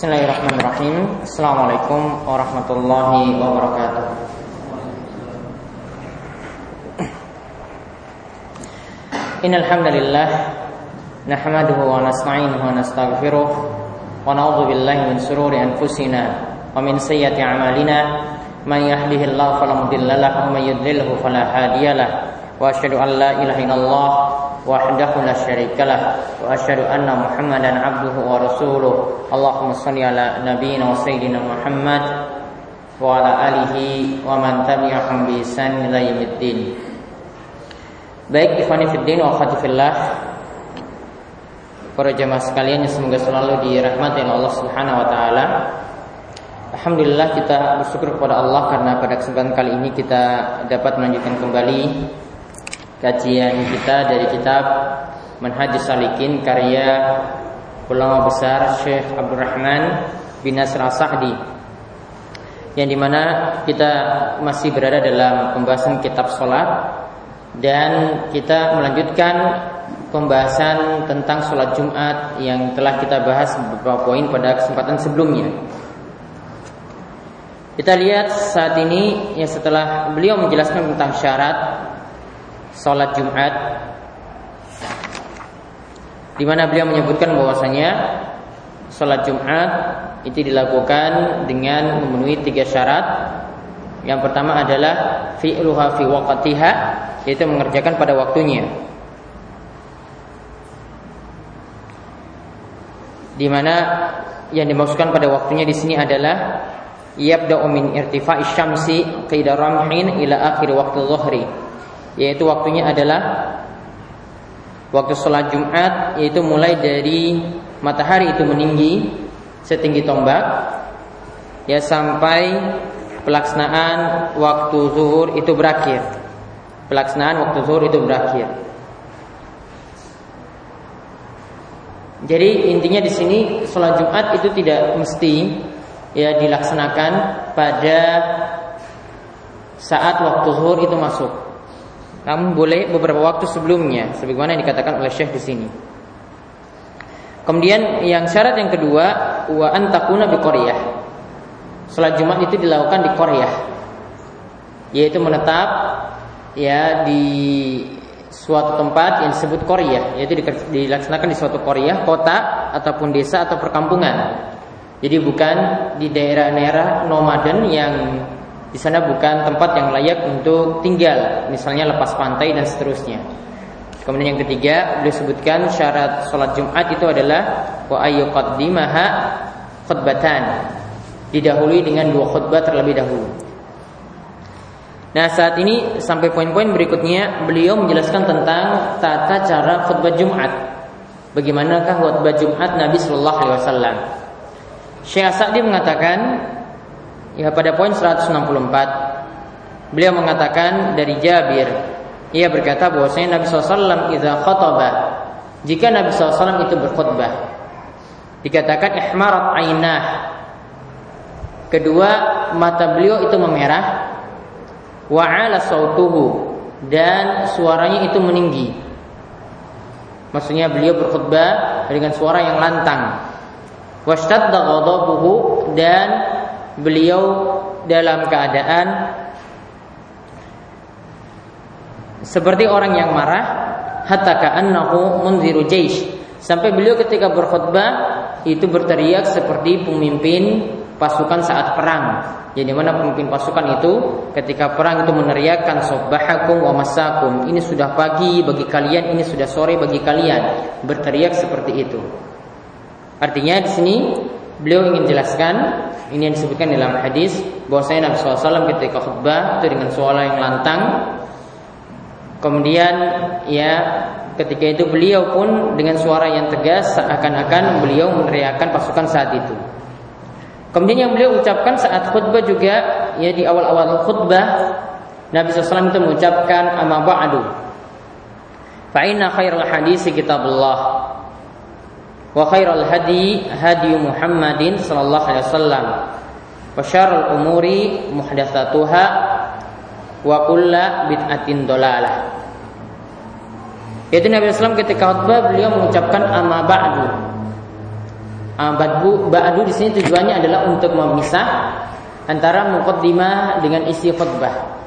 Bismillahirrahmanirrahim. Assalamualaikum warahmatullahi wabarakatuh. Innalhamdulillah Nahmaduhu wa nasta'inuhu wa Wa na'udhu billahi min sururi anfusina Wa min sayyati amalina. Man yahdihillahu falamudillalah Wa man yudlilhu falahadiyalah Wa ashadu an la ilaha وحده لا شريك له وأشهد أن محمدا عبده ورسوله اللهم صل على نبينا وسيدنا محمد وعلى آله ومن تبعهم بإحسان إلى يوم الدين Baik ikhwani fiddin wa khatifillah Para jemaah sekalian yang semoga selalu dirahmati oleh Allah Subhanahu wa taala. Alhamdulillah kita bersyukur kepada Allah karena pada kesempatan kali ini kita dapat melanjutkan kembali kajian kita dari kitab Manhaj Salikin karya ulama besar Syekh Abdurrahman bin Nasr Sa'di yang di mana kita masih berada dalam pembahasan kitab sholat dan kita melanjutkan pembahasan tentang sholat Jumat yang telah kita bahas beberapa poin pada kesempatan sebelumnya. Kita lihat saat ini ya setelah beliau menjelaskan tentang syarat sholat Jumat di mana beliau menyebutkan bahwasanya sholat Jumat itu dilakukan dengan memenuhi tiga syarat. Yang pertama adalah fi'luha fi waqtiha yaitu mengerjakan pada waktunya. Di mana yang dimaksudkan pada waktunya di sini adalah yabda'u min irtifa'i syamsi qida ramhin ila akhir waktu dhuhri yaitu waktunya adalah waktu sholat Jumat yaitu mulai dari matahari itu meninggi setinggi tombak ya sampai pelaksanaan waktu zuhur itu berakhir. Pelaksanaan waktu zuhur itu berakhir. Jadi intinya di sini sholat Jumat itu tidak mesti ya dilaksanakan pada saat waktu zuhur itu masuk namun boleh beberapa waktu sebelumnya sebagaimana yang dikatakan oleh Syekh di sini. Kemudian yang syarat yang kedua wa antakuna bi qaryah. Salat Jumat itu dilakukan di qaryah. Yaitu menetap ya di suatu tempat yang disebut qaryah, yaitu dilaksanakan di suatu qaryah, kota ataupun desa atau perkampungan. Jadi bukan di daerah-daerah nomaden yang di sana bukan tempat yang layak untuk tinggal, misalnya lepas pantai dan seterusnya. Kemudian yang ketiga, beliau sebutkan syarat sholat Jumat itu adalah wa ayyuqaddimaha khutbatan. Didahului dengan dua khutbah terlebih dahulu. Nah saat ini sampai poin-poin berikutnya beliau menjelaskan tentang tata cara khutbah Jumat. Bagaimanakah khutbah Jumat Nabi Shallallahu Alaihi Wasallam? Syekh Sa'di mengatakan Ya pada poin 164 beliau mengatakan dari Jabir ia berkata bahwasanya Nabi SAW idza khataba jika Nabi SAW itu berkhutbah dikatakan ihmarat ainah kedua mata beliau itu memerah wa ala sautuhu dan suaranya itu meninggi. Maksudnya beliau berkhutbah dengan suara yang lantang. Washtadda ghadabuhu dan beliau dalam keadaan seperti orang yang marah hatta ka'annahu munziru sampai beliau ketika berkhutbah itu berteriak seperti pemimpin pasukan saat perang. Jadi mana pemimpin pasukan itu? Ketika perang itu meneriakkan subbahakum wa masakum ini sudah pagi bagi kalian ini sudah sore bagi kalian. Berteriak seperti itu. Artinya di sini beliau ingin jelaskan ini yang disebutkan dalam hadis bahwasanya Nabi SAW ketika khutbah itu dengan suara yang lantang. Kemudian ya ketika itu beliau pun dengan suara yang tegas seakan-akan beliau meneriakkan pasukan saat itu. Kemudian yang beliau ucapkan saat khutbah juga ya di awal-awal khutbah Nabi SAW itu mengucapkan amma ba'du. Fa inna khairal hadisi kitabullah wa khairal hadi hadi Muhammadin sallallahu alaihi wasallam wa syarrul umuri muhdatsatuha wa kullu bid'atin dolalah yaitu Nabi SAW ketika khutbah beliau mengucapkan amma ba'du ba'du ba'du di sini tujuannya adalah untuk memisah antara muqaddimah dengan isi khutbah.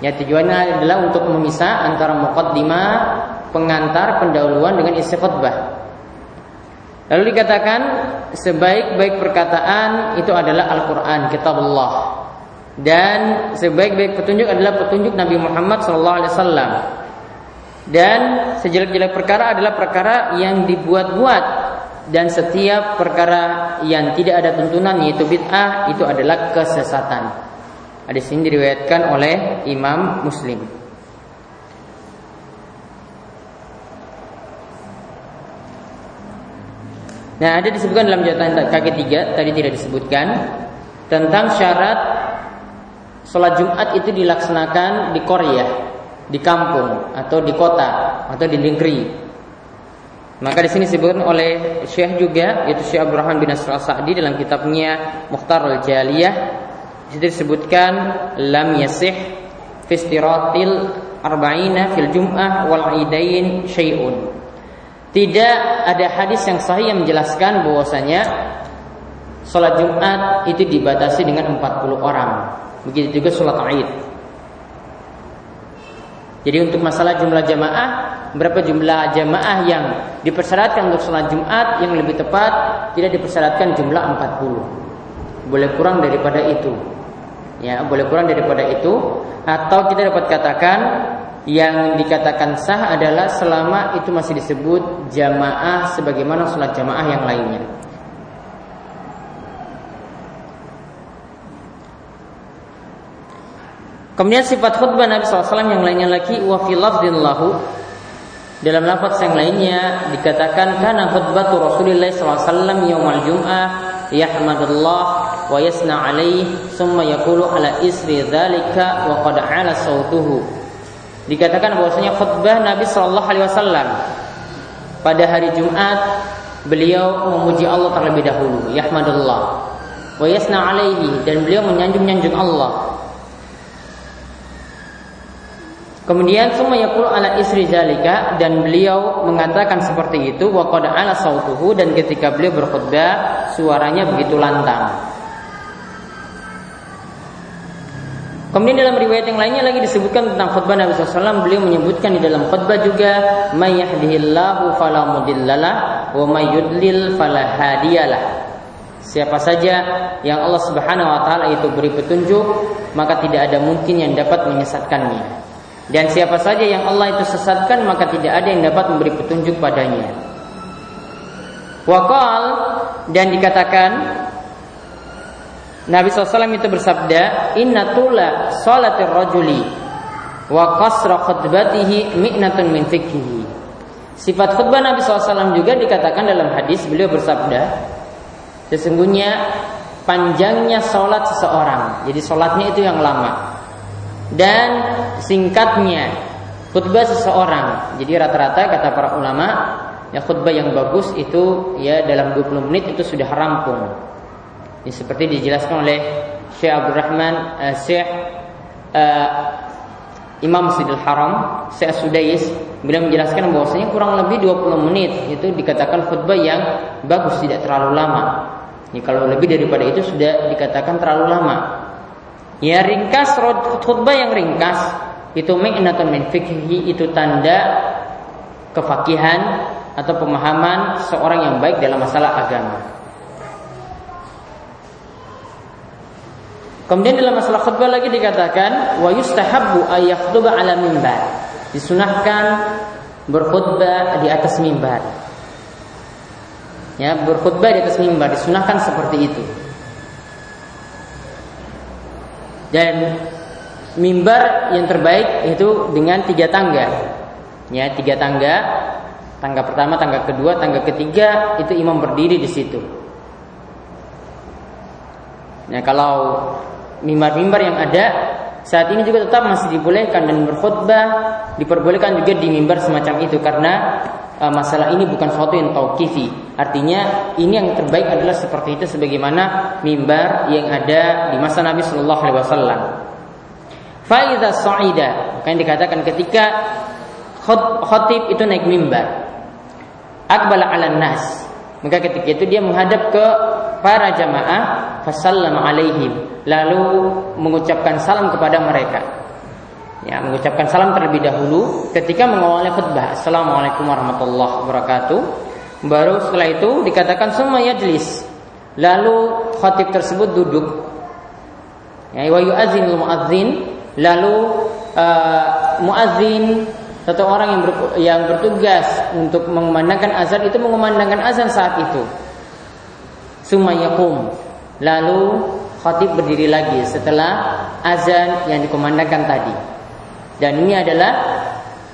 Ya tujuannya adalah untuk memisah antara muqaddimah pengantar pendahuluan dengan isi khutbah. Lalu dikatakan sebaik-baik perkataan itu adalah Al-Qur'an, kitabullah. Dan sebaik-baik petunjuk adalah petunjuk Nabi Muhammad SAW. Dan sejelek-jelek perkara adalah perkara yang dibuat-buat dan setiap perkara yang tidak ada tuntunan yaitu bid'ah itu adalah kesesatan. Hadis ini diriwayatkan oleh Imam Muslim. Nah, ada disebutkan dalam catatan kaki tiga tadi tidak disebutkan tentang syarat sholat Jumat itu dilaksanakan di Korea, di kampung atau di kota atau di negeri. Maka di sini disebutkan oleh Syekh juga yaitu Syekh Abdurrahman bin Nasr Sa'di dalam kitabnya Mukhtar al-Jaliyah di situ disebutkan lam yasih fi istiratil arba'ina fil jum'ah wal idain syai'un tidak ada hadis yang sahih yang menjelaskan bahwasanya sholat Jumat itu dibatasi dengan 40 orang. Begitu juga sholat Aid. Jadi untuk masalah jumlah jamaah, berapa jumlah jamaah yang dipersyaratkan untuk sholat Jumat yang lebih tepat tidak dipersyaratkan jumlah 40. Boleh kurang daripada itu. Ya, boleh kurang daripada itu atau kita dapat katakan yang dikatakan sah adalah selama itu masih disebut jamaah sebagaimana sholat jamaah yang lainnya. Kemudian sifat khutbah Nabi SAW yang lainnya lagi wa fi lahu dalam lafaz yang lainnya dikatakan karena khutbah Rasulullah SAW yaumal jum'ah yahmadullah wa yasna alaih summa yaqulu ala isri dzalika wa qad ala sautuhu dikatakan bahwasanya khutbah Nabi Shallallahu Alaihi Wasallam pada hari Jumat beliau memuji Allah terlebih dahulu, yahmadullah, wa yasna alaihi dan beliau menyanjung-nyanjung Allah. Kemudian semua yaqulu ala isri zalika dan beliau mengatakan seperti itu wa qad ala sautuhu dan ketika beliau berkhutbah suaranya begitu lantang. Kemudian dalam riwayat yang lainnya lagi disebutkan tentang khutbah Nabi SAW Beliau menyebutkan di dalam khutbah juga Mayyahdihillahu falamudillalah Wa mayyudlil falahadiyalah Siapa saja yang Allah Subhanahu wa taala itu beri petunjuk, maka tidak ada mungkin yang dapat menyesatkannya. Dan siapa saja yang Allah itu sesatkan, maka tidak ada yang dapat memberi petunjuk padanya. Wakal dan dikatakan Nabi SAW itu bersabda, Inna tula salatir rajuli wa qasra khutbatihi mi'natun min fikhihi. Sifat khutbah Nabi SAW juga dikatakan dalam hadis beliau bersabda, sesungguhnya panjangnya sholat seseorang, jadi sholatnya itu yang lama, dan singkatnya khutbah seseorang. Jadi rata-rata kata para ulama, ya khutbah yang bagus itu ya dalam 20 menit itu sudah rampung. Ini seperti dijelaskan oleh Syekh Abdul Rahman uh, Syekh uh, Imam Masjidil Haram Syekh Sudais beliau menjelaskan bahwasanya kurang lebih 20 menit itu dikatakan khutbah yang bagus tidak terlalu lama. Ini kalau lebih daripada itu sudah dikatakan terlalu lama. Ya ringkas khutbah yang ringkas itu mi'natun min fikhi itu tanda kefakihan atau pemahaman seorang yang baik dalam masalah agama. Kemudian dalam masalah khutbah lagi dikatakan wa yustahabbu ayakhduba ala mimbar. Disunahkan berkhutbah di atas mimbar. Ya, berkhutbah di atas mimbar disunahkan seperti itu. Dan mimbar yang terbaik itu dengan tiga tangga. Ya, tiga tangga. Tangga pertama, tangga kedua, tangga ketiga itu imam berdiri di situ. Nah, kalau mimbar-mimbar yang ada saat ini juga tetap masih dibolehkan dan berkhutbah diperbolehkan juga di mimbar semacam itu karena uh, masalah ini bukan sesuatu yang tauqifi. Artinya ini yang terbaik adalah seperti itu sebagaimana mimbar yang ada di masa Nabi Shallallahu alaihi wasallam. Faiza sa'ida, yang dikatakan ketika khotib itu naik mimbar. Akbala ala nas. Maka ketika itu dia menghadap ke para jamaah, fasallam alaihim, lalu mengucapkan salam kepada mereka. Ya, mengucapkan salam terlebih dahulu ketika mengawali khutbah. Assalamualaikum warahmatullahi wabarakatuh. Baru setelah itu dikatakan semua yajlis. Lalu khatib tersebut duduk. Ya, wa yu'adzinul muadzin, lalu uh, muadzin satu orang yang, yang bertugas untuk mengumandangkan azan itu mengumandangkan azan saat itu. Sumayakum. Lalu khatib berdiri lagi setelah azan yang dikumandangkan tadi. Dan ini adalah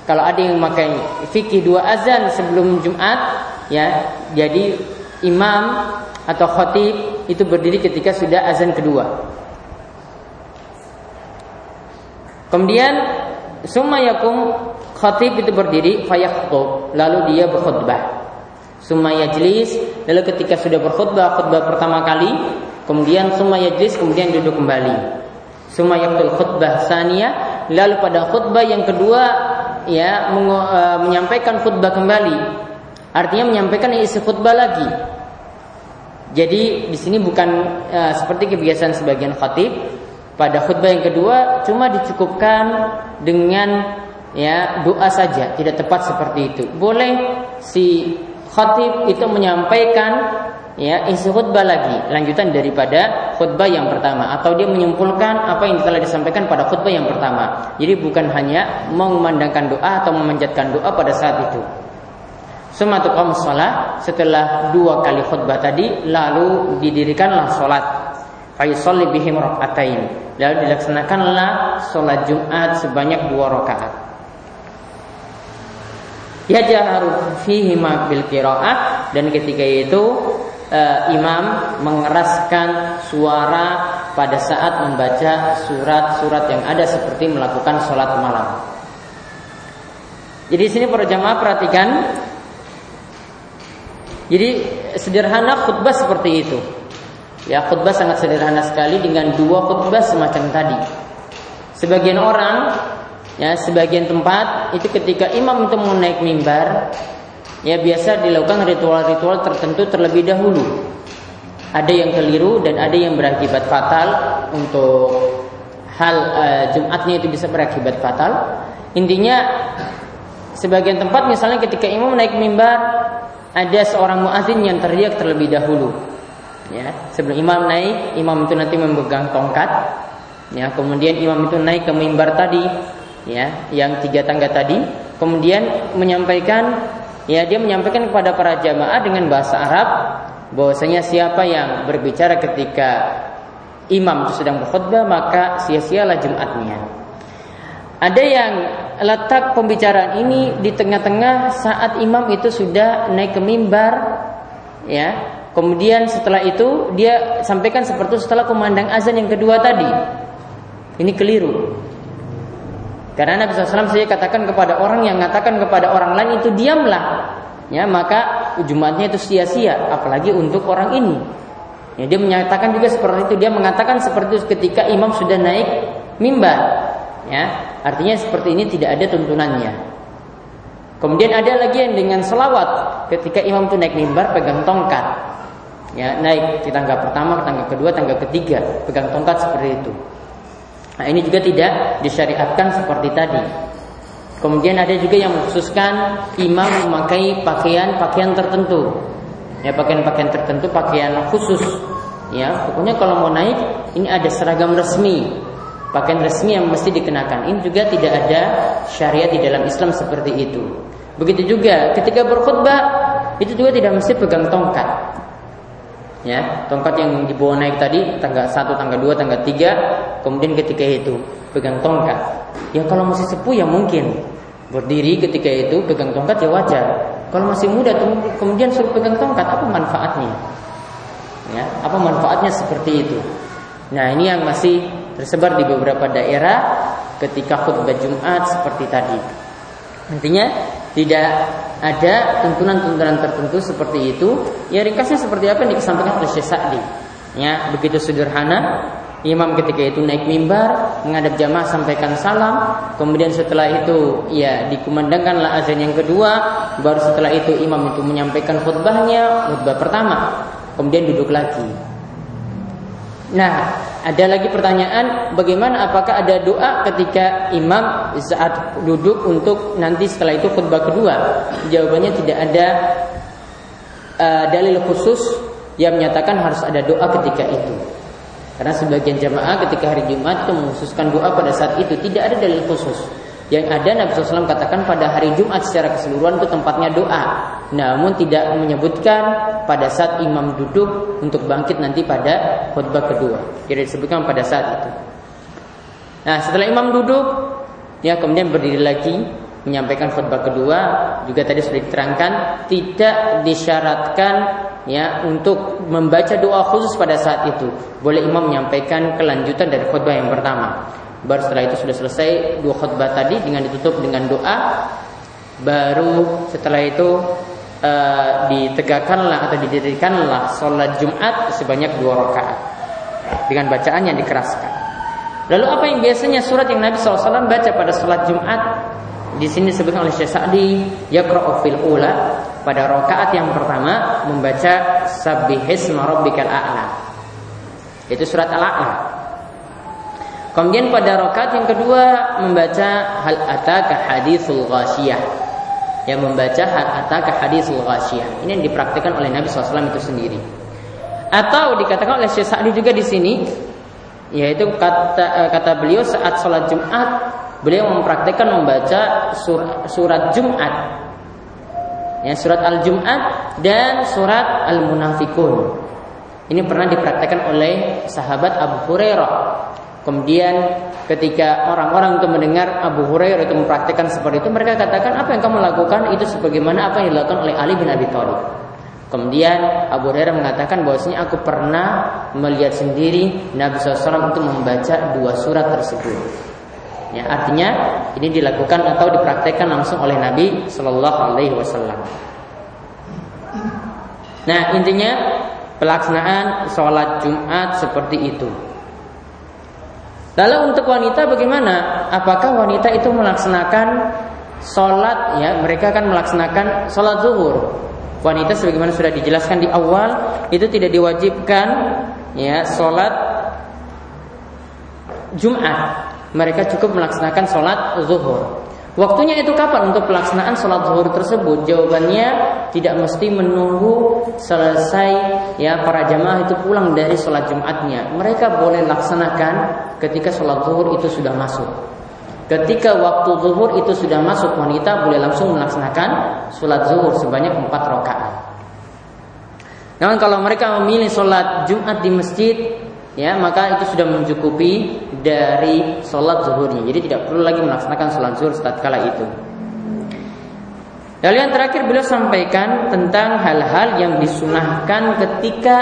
kalau ada yang memakai fikih dua azan sebelum Jumat, ya, jadi imam atau khatib itu berdiri ketika sudah azan kedua. Kemudian sumayakum Khatib itu berdiri fayakhutub, lalu dia berkhutbah. Summa yajlis, lalu ketika sudah berkhutbah khutbah pertama kali, kemudian summa yajlis, kemudian duduk kembali. Summa yaktul khutbah sania, lalu pada khutbah yang kedua ya e, menyampaikan khutbah kembali. Artinya menyampaikan isi khutbah lagi. Jadi di sini bukan uh, seperti kebiasaan sebagian khatib pada khutbah yang kedua cuma dicukupkan dengan ya doa saja tidak tepat seperti itu boleh si khatib itu menyampaikan ya isi khutbah lagi lanjutan daripada khutbah yang pertama. Atau dia menyimpulkan apa yang telah disampaikan pada khutbah yang pertama. Jadi bukan hanya mengumandangkan doa atau memanjatkan doa pada saat itu. Sumatu kaum sholat setelah dua kali khutbah tadi lalu didirikanlah sholat. Fayusalli bihim rakaatain lalu dilaksanakanlah sholat Jumat sebanyak dua rakaat yajaharu fihi bil qiraah dan ketika itu uh, imam mengeraskan suara pada saat membaca surat-surat yang ada seperti melakukan sholat malam. Jadi sini para jamaah perhatikan. Jadi sederhana khutbah seperti itu. Ya khutbah sangat sederhana sekali dengan dua khutbah semacam tadi. Sebagian orang Ya, sebagian tempat itu ketika imam itu mau naik mimbar, ya biasa dilakukan ritual-ritual tertentu terlebih dahulu. Ada yang keliru dan ada yang berakibat fatal untuk hal uh, Jumatnya itu bisa berakibat fatal. Intinya sebagian tempat misalnya ketika imam naik mimbar ada seorang muazin yang teriak terlebih dahulu. Ya, sebelum imam naik, imam itu nanti memegang tongkat. Ya, kemudian imam itu naik ke mimbar tadi, ya yang tiga tangga tadi kemudian menyampaikan ya dia menyampaikan kepada para jamaah dengan bahasa Arab bahwasanya siapa yang berbicara ketika imam sedang berkhutbah maka sia-sialah Jumatnya. Ada yang letak pembicaraan ini di tengah-tengah saat imam itu sudah naik ke mimbar ya. Kemudian setelah itu dia sampaikan seperti setelah kumandang azan yang kedua tadi. Ini keliru. Karena Nabi SAW saya katakan kepada orang yang mengatakan kepada orang lain itu diamlah, ya maka Jumatnya itu sia-sia, apalagi untuk orang ini. Ya, dia menyatakan juga seperti itu. Dia mengatakan seperti itu ketika imam sudah naik mimbar. Ya, artinya seperti ini tidak ada tuntunannya. Kemudian ada lagi yang dengan selawat ketika imam itu naik mimbar pegang tongkat. Ya, naik di tangga pertama, tangga kedua, tangga ketiga, pegang tongkat seperti itu. Nah ini juga tidak disyariatkan seperti tadi. Kemudian ada juga yang mengkhususkan imam memakai pakaian-pakaian tertentu. Ya pakaian-pakaian tertentu, pakaian khusus. Ya, pokoknya kalau mau naik ini ada seragam resmi. Pakaian resmi yang mesti dikenakan. Ini juga tidak ada syariat di dalam Islam seperti itu. Begitu juga ketika berkhutbah itu juga tidak mesti pegang tongkat ya tongkat yang dibawa naik tadi tangga satu tangga dua tangga tiga kemudian ketika itu pegang tongkat. Ya kalau masih sepuh ya mungkin. Berdiri ketika itu pegang tongkat ya wajar. Kalau masih muda kemudian suruh pegang tongkat apa manfaatnya? Ya apa manfaatnya seperti itu? Nah ini yang masih tersebar di beberapa daerah ketika khutbah Jumat seperti tadi. Intinya tidak ada tuntunan-tuntunan tertentu seperti itu. Ya ringkasnya seperti apa yang disampaikan oleh Syekh Sa'di. Ya, begitu sederhana. Imam ketika itu naik mimbar, menghadap jamaah sampaikan salam, kemudian setelah itu ya dikumandangkanlah azan yang kedua, baru setelah itu imam itu menyampaikan khutbahnya, khutbah pertama, kemudian duduk lagi. Nah, ada lagi pertanyaan, bagaimana apakah ada doa ketika imam saat duduk untuk nanti setelah itu khutbah kedua? Jawabannya tidak ada uh, dalil khusus yang menyatakan harus ada doa ketika itu. Karena sebagian jamaah ketika hari Jumat itu mengkhususkan doa pada saat itu tidak ada dalil khusus. Yang ada Nabi SAW katakan pada hari Jumat secara keseluruhan itu tempatnya doa. Namun tidak menyebutkan pada saat imam duduk untuk bangkit nanti pada khutbah kedua. Tidak disebutkan pada saat itu. Nah setelah imam duduk, ya kemudian berdiri lagi menyampaikan khutbah kedua juga tadi sudah diterangkan tidak disyaratkan ya untuk membaca doa khusus pada saat itu. Boleh imam menyampaikan kelanjutan dari khutbah yang pertama. Baru setelah itu sudah selesai dua khutbah tadi dengan ditutup dengan doa. Baru setelah itu uh, ditegakkanlah atau didirikanlah sholat Jumat sebanyak dua rakaat dengan bacaan yang dikeraskan. Lalu apa yang biasanya surat yang Nabi SAW baca pada sholat Jumat di sini disebutkan oleh Syekh Sa'di yaqra'u ula pada rakaat yang pertama membaca sabbihisma rabbikal a'la. Itu surat Al-A'la. Kemudian pada rakaat yang kedua membaca hal ataka haditsul ghasyiyah. Yang membaca hal ataka haditsul ghasyiyah. Ini yang dipraktikkan oleh Nabi SAW itu sendiri. Atau dikatakan oleh Syekh Sa'di juga di sini yaitu kata kata beliau saat sholat Jumat beliau mempraktikkan membaca surat, surat Jumat ya surat Al-Jumat dan surat Al-Munafikun ini pernah dipraktikkan oleh sahabat Abu Hurairah kemudian ketika orang-orang itu mendengar Abu Hurairah itu mempraktikkan seperti itu mereka katakan apa yang kamu lakukan itu sebagaimana apa yang dilakukan oleh Ali bin Abi Thalib Kemudian Abu Hurairah mengatakan bahwasanya aku pernah melihat sendiri Nabi SAW untuk membaca dua surat tersebut. Ya, artinya ini dilakukan atau dipraktekkan langsung oleh Nabi Shallallahu Alaihi Wasallam. Nah intinya pelaksanaan sholat Jumat seperti itu. Lalu untuk wanita bagaimana? Apakah wanita itu melaksanakan sholat ya mereka akan melaksanakan sholat zuhur. Wanita sebagaimana sudah dijelaskan di awal itu tidak diwajibkan ya sholat Jumat mereka cukup melaksanakan sholat zuhur. Waktunya itu kapan untuk pelaksanaan sholat zuhur tersebut? Jawabannya tidak mesti menunggu selesai ya para jamaah itu pulang dari sholat jumatnya. Mereka boleh laksanakan ketika sholat zuhur itu sudah masuk. Ketika waktu zuhur itu sudah masuk wanita boleh langsung melaksanakan sholat zuhur sebanyak empat rakaat. Namun kalau mereka memilih sholat Jumat di masjid ya maka itu sudah mencukupi dari sholat zuhurnya. Jadi tidak perlu lagi melaksanakan sholat zuhur saat kala itu. Lalu yang terakhir beliau sampaikan tentang hal-hal yang disunahkan ketika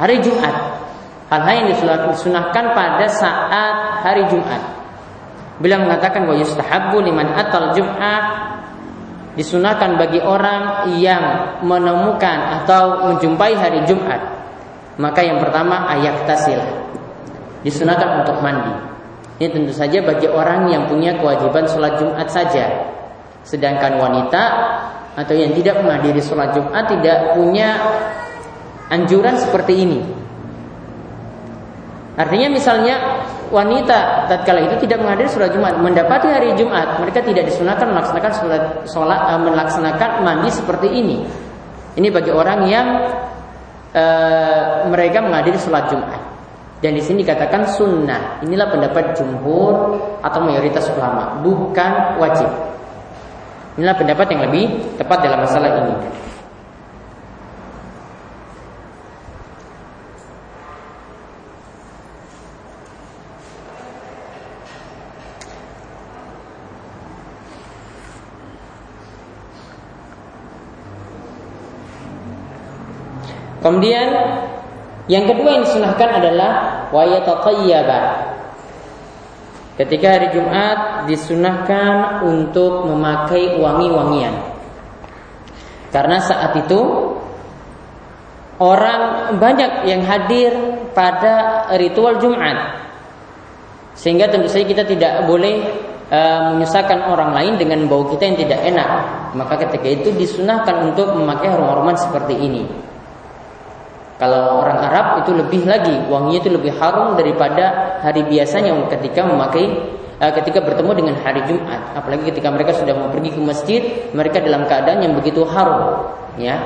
hari Jumat. Hal-hal yang disunahkan pada saat hari Jumat. Beliau mengatakan bahwa yustahabbu liman atal Jum'ah disunahkan bagi orang yang menemukan atau menjumpai hari Jumat maka yang pertama ayat tasil disunahkan untuk mandi. Ini tentu saja bagi orang yang punya kewajiban sholat Jumat saja. Sedangkan wanita atau yang tidak menghadiri sholat Jumat tidak punya anjuran seperti ini. Artinya misalnya wanita tatkala itu tidak menghadiri sholat Jumat, mendapati hari Jumat, mereka tidak disunahkan melaksanakan sholat, sholat eh, melaksanakan mandi seperti ini. Ini bagi orang yang e, mereka menghadiri sholat Jumat. Dan di sini dikatakan sunnah. Inilah pendapat jumhur atau mayoritas ulama, bukan wajib. Inilah pendapat yang lebih tepat dalam masalah ini. Kemudian yang kedua yang disunahkan adalah wayatatayyaba. Ketika hari Jumat disunahkan untuk memakai wangi-wangian. Karena saat itu orang banyak yang hadir pada ritual Jumat. Sehingga tentu saja kita tidak boleh uh, menyusahkan orang lain dengan bau kita yang tidak enak. Maka ketika itu disunahkan untuk memakai harum-haruman seperti ini. Kalau orang Arab itu lebih lagi wanginya itu lebih harum daripada hari biasanya ketika memakai uh, ketika bertemu dengan hari Jumat. Apalagi ketika mereka sudah mau pergi ke masjid, mereka dalam keadaan yang begitu harum, ya.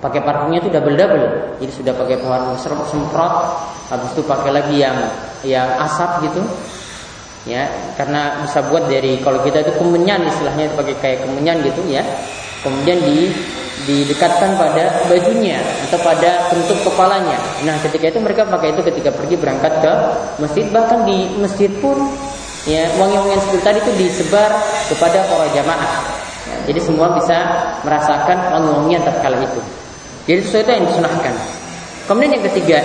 Pakai parfumnya itu double double. Jadi sudah pakai parfum semprot habis itu pakai lagi yang yang asap gitu ya. Karena bisa buat dari kalau kita itu kemenyan istilahnya pakai kayak kemenyan gitu ya. Kemudian di didekatkan pada bajunya atau pada bentuk kepalanya nah ketika itu mereka pakai itu ketika pergi berangkat ke masjid bahkan di masjid pun ya wangi-wangian seperti tadi itu disebar kepada para jamaah ya, jadi semua bisa merasakan wangi-wangian tatkala itu jadi sesuatu yang disunahkan. Kemudian yang ketiga,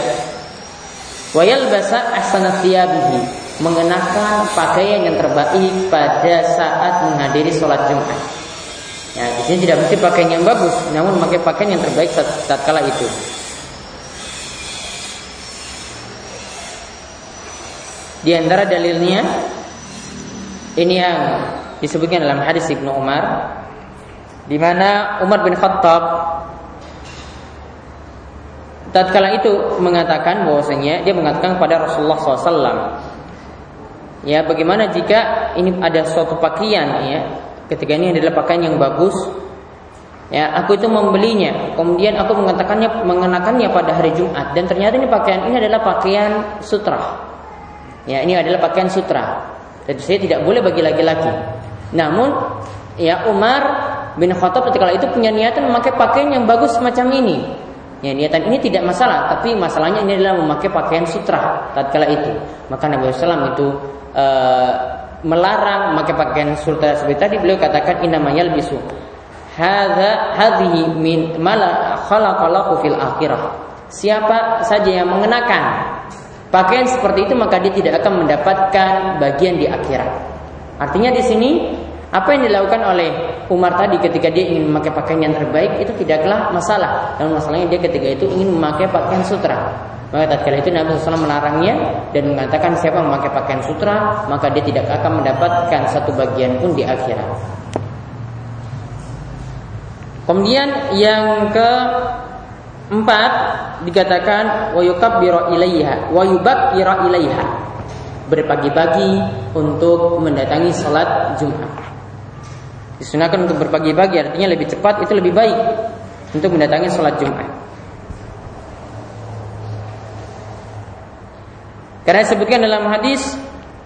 wayal basa asanatiyabihi mengenakan pakaian yang terbaik pada saat menghadiri sholat Jumat. Ya, di sini tidak mesti pakaian yang bagus, namun memakai pakaian yang terbaik saat, saat kala itu. Di antara dalilnya ini yang disebutkan dalam hadis Ibnu Umar di mana Umar bin Khattab tatkala itu mengatakan bahwasanya dia mengatakan kepada Rasulullah SAW ya bagaimana jika ini ada suatu pakaian ya ketika ini adalah pakaian yang bagus ya aku itu membelinya. Kemudian aku mengatakannya mengenakannya pada hari Jumat. Dan ternyata ini pakaian ini adalah pakaian sutra ya ini adalah pakaian sutra tentu saya tidak boleh bagi laki-laki. Namun ya Umar bin Khattab ketika itu punya niatan memakai pakaian yang bagus semacam ini. Ya, niatan ini tidak masalah, tapi masalahnya ini adalah memakai pakaian sutra tatkala itu. Maka Nabi SAW itu e, melarang memakai pakaian sutra seperti tadi beliau katakan inamayal bisu. Hadza hadhihi min mala khalaqallahu fil akhirah. Siapa saja yang mengenakan pakaian seperti itu maka dia tidak akan mendapatkan bagian di akhirat. Artinya di sini apa yang dilakukan oleh Umar tadi ketika dia ingin memakai pakaian yang terbaik itu tidaklah masalah. Namun masalahnya dia ketika itu ingin memakai pakaian sutra. Maka tatkala itu Nabi SAW melarangnya dan mengatakan siapa memakai pakaian sutra maka dia tidak akan mendapatkan satu bagian pun di akhirat. Kemudian yang ke empat dikatakan wayukab biro ilaiha wayubak biro ilaiha berpagi-pagi untuk mendatangi salat Jumat. Disunahkan untuk berpagi-pagi artinya lebih cepat itu lebih baik untuk mendatangi sholat Jumat. Karena disebutkan dalam hadis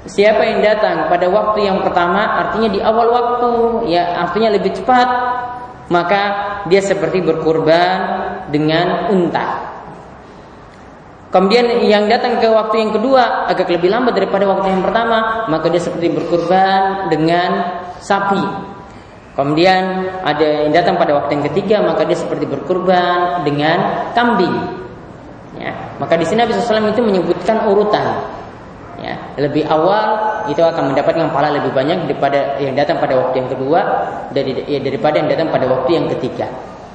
siapa yang datang pada waktu yang pertama artinya di awal waktu ya artinya lebih cepat maka dia seperti berkurban dengan unta. Kemudian yang datang ke waktu yang kedua agak lebih lambat daripada waktu yang pertama, maka dia seperti berkurban dengan sapi. Kemudian ada yang datang pada waktu yang ketiga maka dia seperti berkurban dengan kambing. Ya, maka di sini Nabi SAW itu menyebutkan urutan. Ya, lebih awal itu akan mendapatkan pahala lebih banyak daripada yang datang pada waktu yang kedua dari ya, daripada yang datang pada waktu yang ketiga.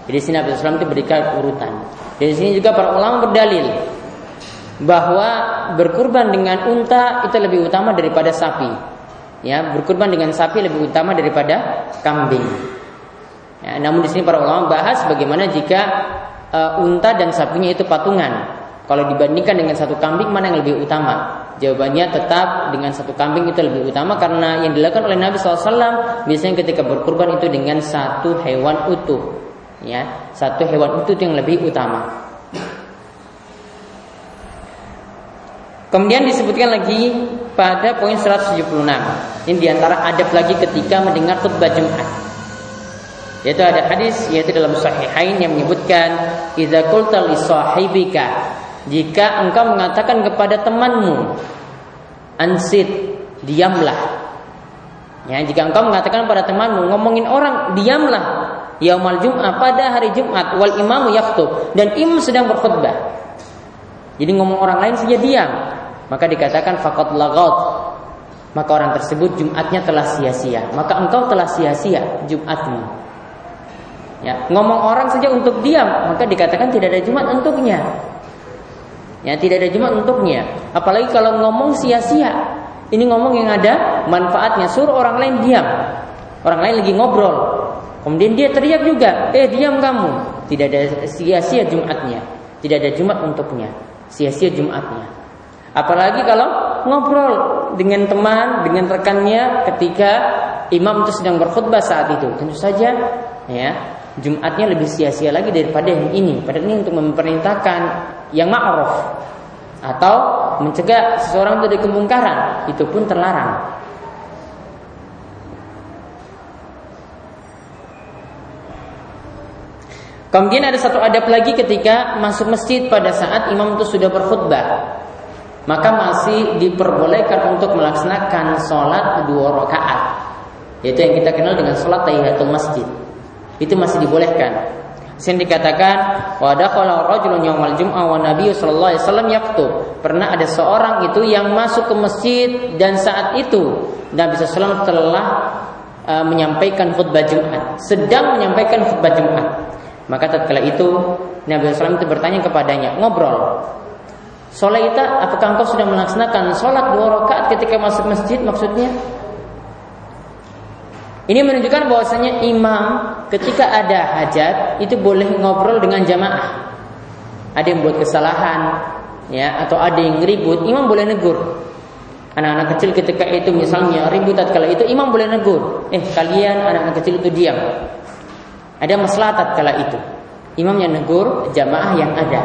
Jadi di sini Nabi SAW itu berikan urutan. Di sini juga para ulama berdalil bahwa berkurban dengan unta itu lebih utama daripada sapi ya berkurban dengan sapi lebih utama daripada kambing. Ya, namun di sini para ulama bahas bagaimana jika uh, unta dan sapinya itu patungan. Kalau dibandingkan dengan satu kambing mana yang lebih utama? Jawabannya tetap dengan satu kambing itu lebih utama karena yang dilakukan oleh Nabi SAW biasanya ketika berkurban itu dengan satu hewan utuh, ya satu hewan utuh yang lebih utama. Kemudian disebutkan lagi pada poin 176. Ini di antara adab lagi ketika mendengar khutbah Jumat. Yaitu ada hadis yaitu dalam sahihain yang menyebutkan idza qulta jika engkau mengatakan kepada temanmu ansit diamlah. Ya jika engkau mengatakan pada temanmu ngomongin orang diamlah yaumal jum'ah pada hari Jumat wal imamu yaktub dan imam sedang berkhutbah. Jadi ngomong orang lain saja diam. Maka dikatakan fakot lagot maka orang tersebut Jumatnya telah sia-sia. Maka engkau telah sia-sia Jumatmu. Ya, ngomong orang saja untuk diam, maka dikatakan tidak ada Jumat untuknya. Ya, tidak ada Jumat untuknya. Apalagi kalau ngomong sia-sia. Ini ngomong yang ada manfaatnya. Suruh orang lain diam. Orang lain lagi ngobrol. Kemudian dia teriak juga, "Eh, diam kamu." Tidak ada sia-sia Jumatnya. Tidak ada Jumat untuknya. Sia-sia Jumatnya. Apalagi kalau ngobrol dengan teman, dengan rekannya ketika imam itu sedang berkhutbah saat itu. Tentu saja ya, Jumatnya lebih sia-sia lagi daripada yang ini. Padahal ini untuk memerintahkan yang ma'ruf atau mencegah seseorang dari kemungkaran, itu pun terlarang. Kemudian ada satu adab lagi ketika masuk masjid pada saat imam itu sudah berkhutbah. Maka masih diperbolehkan untuk melaksanakan sholat dua rakaat. Yaitu yang kita kenal dengan sholat tahiyatul masjid itu masih dibolehkan. Sini dikatakan wa dakhala rajulun yaumal jum'ah wa nabiy sallallahu alaihi wasallam yaktub. Pernah ada seorang itu yang masuk ke masjid dan saat itu Nabi SAW telah uh, menyampaikan khutbah Jumat, sedang menyampaikan khutbah Jumat. Maka tatkala itu Nabi SAW itu bertanya kepadanya, ngobrol. Solaita, apakah engkau sudah melaksanakan sholat dua rakaat ketika masuk masjid? Maksudnya, ini menunjukkan bahwasanya imam ketika ada hajat itu boleh ngobrol dengan jamaah. Ada yang buat kesalahan, ya, atau ada yang ribut, imam boleh negur. Anak-anak kecil ketika itu misalnya ribut tatkala itu imam boleh negur. Eh, kalian anak-anak kecil itu diam. Ada masalah tatkala itu. Imam yang negur jamaah yang ada.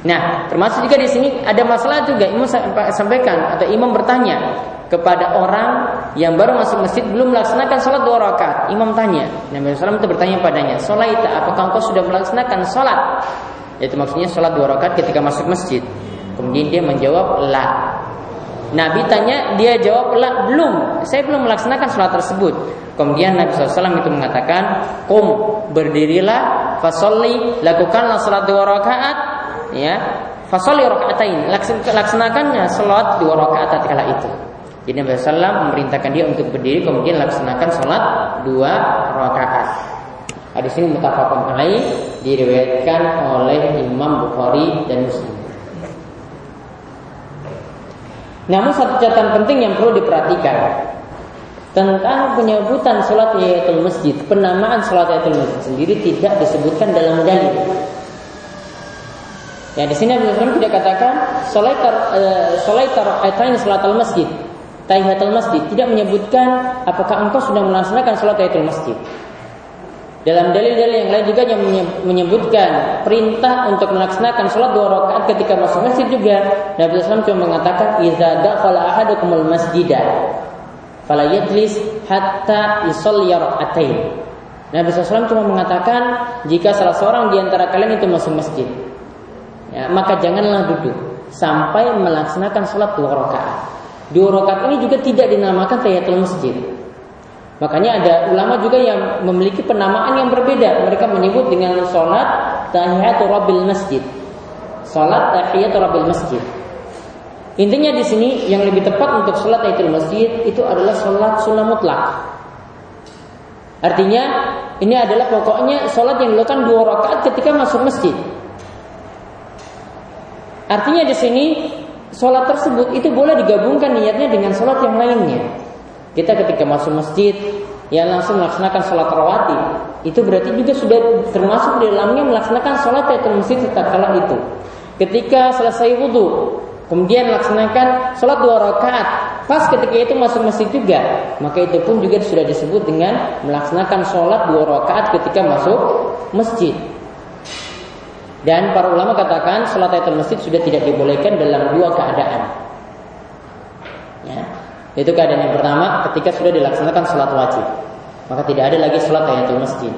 Nah, termasuk juga di sini ada masalah juga imam sampaikan atau imam bertanya, kepada orang yang baru masuk masjid belum melaksanakan sholat dua rakaat. Imam tanya, Nabi SAW itu bertanya padanya, sholat apakah engkau sudah melaksanakan sholat? Itu maksudnya sholat dua rakaat ketika masuk masjid. Kemudian dia menjawab, la. Nabi tanya, dia jawab, la, belum. Saya belum melaksanakan sholat tersebut. Kemudian Nabi SAW itu mengatakan, kum, berdirilah, fasolli, lakukanlah sholat dua rakaat, ya, fasolli rakaatain, laksanakannya sholat dua rakaat tatkala itu. Jadi Nabi SAW memerintahkan dia untuk berdiri kemudian laksanakan sholat dua rakaat. Hadis ini mutafakun alaih diriwayatkan oleh Imam Bukhari dan Muslim. Namun satu catatan penting yang perlu diperhatikan tentang penyebutan sholat yayatul masjid, penamaan sholat yayatul masjid sendiri tidak disebutkan dalam dalil. Ya di sini Nabi SAW tidak katakan sholat uh, sholat sholat al masjid tahiyatul masjid tidak menyebutkan apakah engkau sudah melaksanakan sholat tahiyatul masjid. Dalam dalil-dalil yang lain juga yang menyebutkan perintah untuk melaksanakan sholat dua rakaat ketika masuk masjid juga Nabi SAW cuma mengatakan idza dakhala ahadukumul masjidah fala yajlis hatta yusalli rakaatain. Nabi SAW cuma mengatakan jika salah seorang di antara kalian itu masuk masjid, ya, maka janganlah duduk sampai melaksanakan sholat dua rakaat. Dua rakaat ini juga tidak dinamakan tahiyatul masjid. Makanya ada ulama juga yang memiliki penamaan yang berbeda. Mereka menyebut dengan sholat tahiyatul rabbil masjid. Sholat tahiyatul rabbil masjid. Intinya di sini yang lebih tepat untuk sholat tahiyatul masjid itu adalah sholat sunnah mutlak. Artinya ini adalah pokoknya sholat yang dilakukan dua rakaat ketika masuk masjid. Artinya di sini sholat tersebut itu boleh digabungkan niatnya dengan sholat yang lainnya. Kita ketika masuk masjid yang langsung melaksanakan sholat rawatib itu berarti juga sudah termasuk di dalamnya melaksanakan sholat tahiyatul masjid kala itu. Ketika selesai wudhu, kemudian melaksanakan sholat dua rakaat, pas ketika itu masuk masjid juga, maka itu pun juga sudah disebut dengan melaksanakan sholat dua rakaat ketika masuk masjid. Dan para ulama katakan sholat tahiyatul masjid sudah tidak dibolehkan dalam dua keadaan. Ya. Itu keadaan yang pertama ketika sudah dilaksanakan sholat wajib. Maka tidak ada lagi sholat tahiyatul masjid.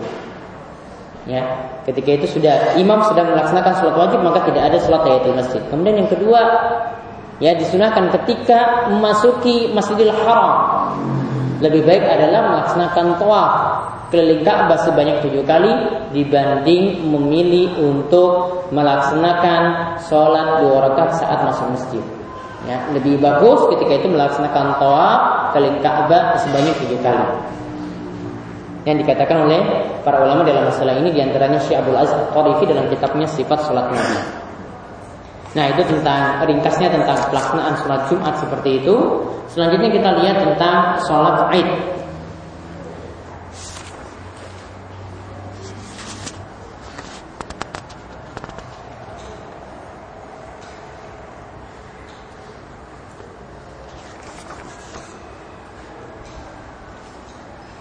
Ya, ketika itu sudah imam sedang melaksanakan sholat wajib maka tidak ada sholat tahiyatul masjid. Kemudian yang kedua, ya disunahkan ketika memasuki Masjidil Haram. Lebih baik adalah melaksanakan tawaf keliling Ka'bah sebanyak tujuh kali dibanding memilih untuk melaksanakan sholat dua rakaat saat masuk masjid. Ya, lebih bagus ketika itu melaksanakan tawaf keliling Ka'bah sebanyak tujuh kali. yang dikatakan oleh para ulama dalam masalah ini di antaranya Syekh Abdul Aziz Qarifi dalam kitabnya Sifat Salat Nabi. Nah itu tentang ringkasnya tentang pelaksanaan sholat Jumat seperti itu. Selanjutnya kita lihat tentang sholat Id.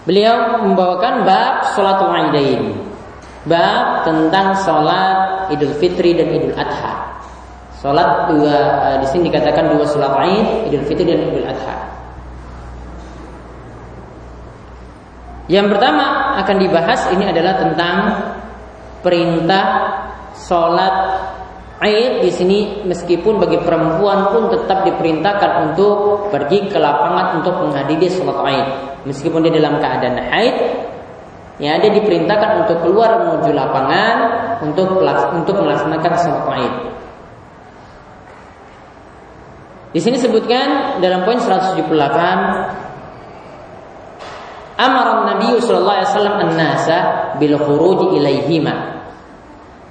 Beliau membawakan bab sholat Idain. Bab tentang sholat Idul Fitri dan Idul Adha. Sholat dua uh, di sini dikatakan dua sholat Id, Idul Fitri dan Idul Adha. Yang pertama akan dibahas ini adalah tentang perintah sholat Aid di sini meskipun bagi perempuan pun tetap diperintahkan untuk pergi ke lapangan untuk menghadiri sholat Aid. Meskipun dia dalam keadaan haid, ya dia diperintahkan untuk keluar menuju lapangan untuk untuk melaksanakan sholat Aid. Di sini sebutkan dalam poin 178 Amar Nabi sallallahu alaihi wasallam an-nasa bil khuruj ilaihima.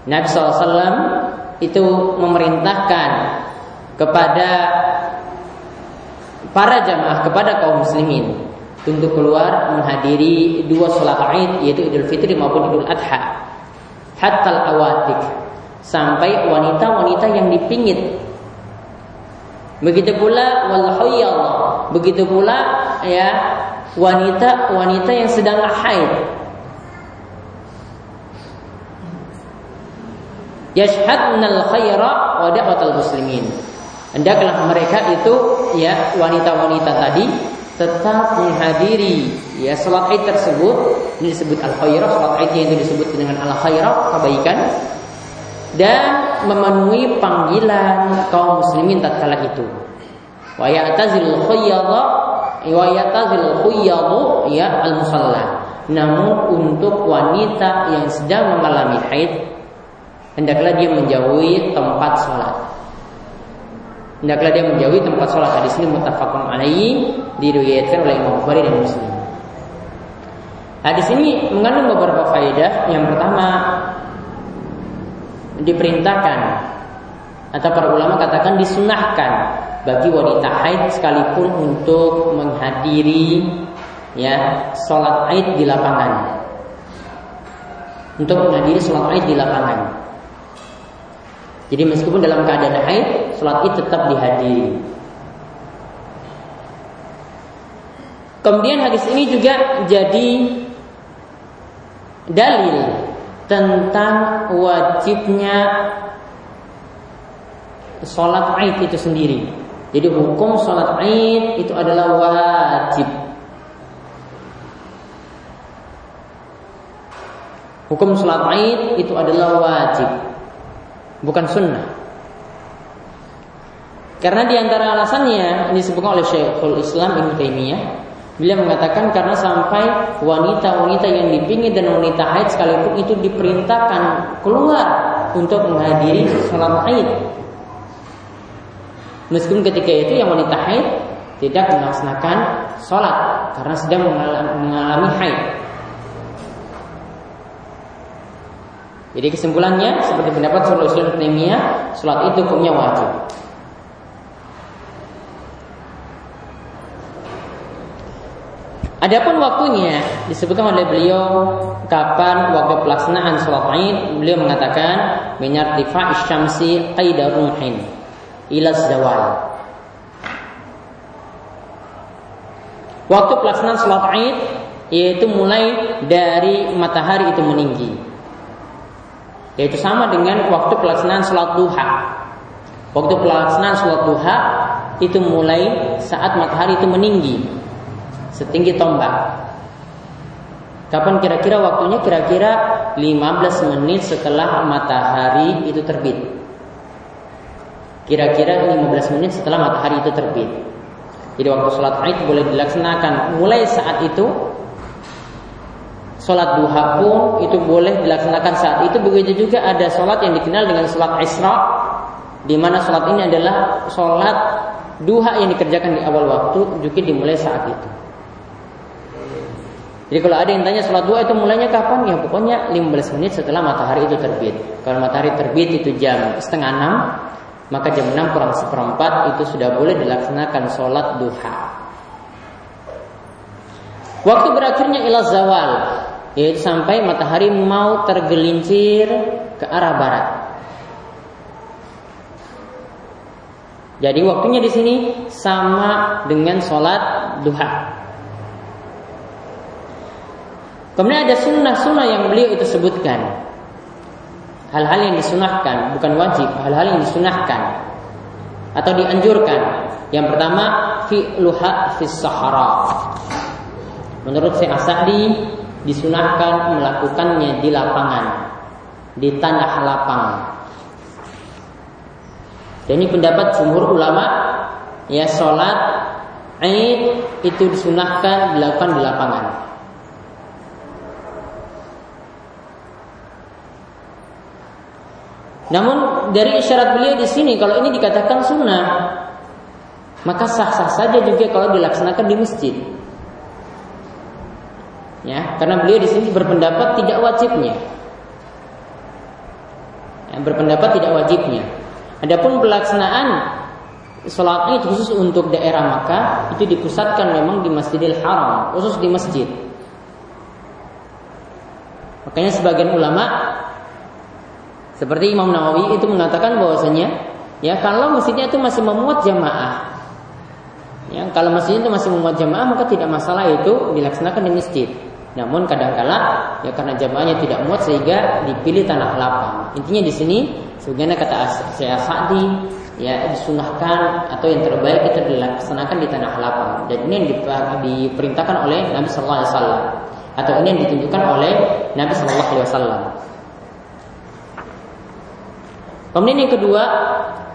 Nabi SAW itu memerintahkan kepada para jamaah kepada kaum muslimin untuk keluar menghadiri dua sholat Id yaitu Idul Fitri maupun Idul Adha. Hatta awatik sampai wanita-wanita yang dipingit. Begitu pula wal begitu pula ya wanita-wanita yang sedang haid yashhadnal khaira wa da'watal muslimin. Hendaklah mereka itu ya wanita-wanita tadi tetap menghadiri ya salat Id tersebut ini disebut al khairah salat Id yang disebut dengan al khairah kebaikan dan memenuhi panggilan kaum muslimin tatkala itu. Wa ya'tazil khayyadha wa ya'tazil khayyadhu ya al musalla. Namun untuk wanita yang sedang mengalami haid hendaklah dia menjauhi tempat sholat. Hendaklah dia menjauhi tempat sholat. Hadis ini mutafakun alaihi diriwayatkan oleh Imam Bukhari dan Muslim. Hadis ini mengandung beberapa faedah. Yang pertama diperintahkan atau para ulama katakan disunahkan bagi wanita haid sekalipun untuk menghadiri ya sholat haid di lapangan untuk menghadiri sholat haid di lapangan jadi meskipun dalam keadaan haid, sholat id tetap dihadiri. Kemudian hadis ini juga jadi dalil tentang wajibnya sholat id itu sendiri. Jadi hukum sholat id itu adalah wajib. Hukum sholat id itu adalah wajib bukan sunnah. Karena di antara alasannya disebutkan oleh Syekhul Islam Ibnu Taimiyah, beliau mengatakan karena sampai wanita-wanita yang dipingin dan wanita haid sekalipun itu diperintahkan keluar untuk menghadiri sholat haid. Meskipun ketika itu yang wanita haid tidak melaksanakan sholat karena sedang mengalami haid. Jadi kesimpulannya seperti pendapat Syaikhul Islam Taimiyah, salat itu hukumnya wajib. Adapun waktunya disebutkan oleh beliau kapan waktu pelaksanaan sholat Id, beliau mengatakan tifa isyamsi qaida ruhin ila zawal. Waktu pelaksanaan sholat Id yaitu mulai dari matahari itu meninggi yaitu sama dengan waktu pelaksanaan sholat duha. Waktu pelaksanaan sholat duha itu mulai saat matahari itu meninggi setinggi tombak. Kapan kira-kira waktunya? Kira-kira 15 menit setelah matahari itu terbit. Kira-kira 15 menit setelah matahari itu terbit. Jadi waktu sholat Id boleh dilaksanakan mulai saat itu Sholat duha pun itu boleh dilaksanakan saat itu. Begitu juga ada sholat yang dikenal dengan sholat isra, di mana sholat ini adalah sholat duha yang dikerjakan di awal waktu, juga dimulai saat itu. Jadi kalau ada yang tanya sholat duha itu mulainya kapan? Ya pokoknya 15 menit setelah matahari itu terbit. Kalau matahari terbit itu jam setengah 6, maka jam 6 kurang seperempat itu sudah boleh dilaksanakan sholat duha. Waktu berakhirnya ila zawal, yaitu sampai matahari mau tergelincir ke arah barat. Jadi waktunya di sini sama dengan sholat duha. Kemudian ada sunnah-sunnah yang beliau itu sebutkan. Hal-hal yang disunahkan, bukan wajib, hal-hal yang disunahkan atau dianjurkan. Yang pertama, luha fi sahara. Menurut Syekh Asadi disunahkan melakukannya di lapangan, di tanah lapang. Dan ini pendapat jumhur ulama ya sholat Aid itu disunahkan dilakukan di lapangan. Namun dari isyarat beliau di sini kalau ini dikatakan sunnah, maka sah-sah saja juga kalau dilaksanakan di masjid. Ya, karena beliau di sini berpendapat tidak wajibnya. Ya, berpendapat tidak wajibnya. Adapun pelaksanaan sholat itu khusus untuk daerah Makkah itu dipusatkan memang di Masjidil Haram, khusus di masjid. Makanya sebagian ulama seperti Imam Nawawi itu mengatakan bahwasanya ya kalau masjidnya itu masih memuat jamaah ya kalau masjidnya itu masih memuat jamaah maka tidak masalah itu dilaksanakan di masjid. Namun kadangkala ya karena jamaahnya tidak muat sehingga dipilih tanah lapang. Intinya di sini sebagaimana kata saya Sa'di ya disunahkan atau yang terbaik itu dilaksanakan di tanah lapang dan ini yang diperintahkan oleh Nabi Sallallahu Alaihi Wasallam atau ini yang ditunjukkan oleh Nabi Sallallahu Alaihi Wasallam. Kemudian yang kedua,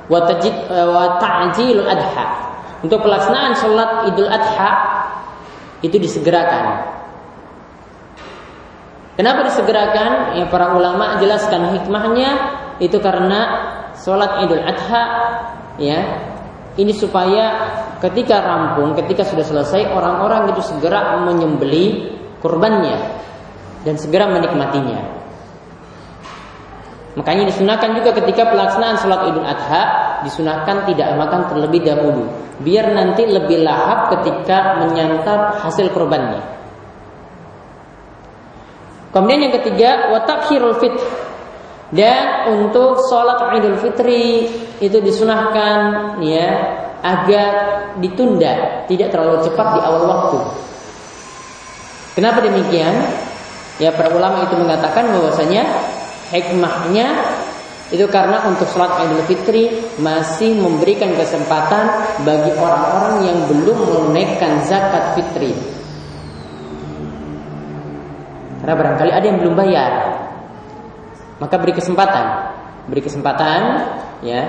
wa eh, adha. Untuk pelaksanaan sholat Idul Adha itu disegerakan. Kenapa disegerakan? Ya para ulama jelaskan hikmahnya itu karena sholat Idul Adha ya ini supaya ketika rampung, ketika sudah selesai orang-orang itu segera menyembeli kurbannya dan segera menikmatinya. Makanya disunahkan juga ketika pelaksanaan sholat idul adha disunahkan tidak makan terlebih dahulu, biar nanti lebih lahap ketika menyantap hasil korbannya. Kemudian yang ketiga, watakhirul fit dan untuk sholat idul fitri itu disunahkan ya agar ditunda, tidak terlalu cepat di awal waktu. Kenapa demikian? Ya para ulama itu mengatakan bahwasanya Hikmahnya itu karena untuk sholat Idul Fitri masih memberikan kesempatan bagi orang-orang yang belum menunaikan zakat fitri. Karena barangkali ada yang belum bayar, maka beri kesempatan, beri kesempatan, ya.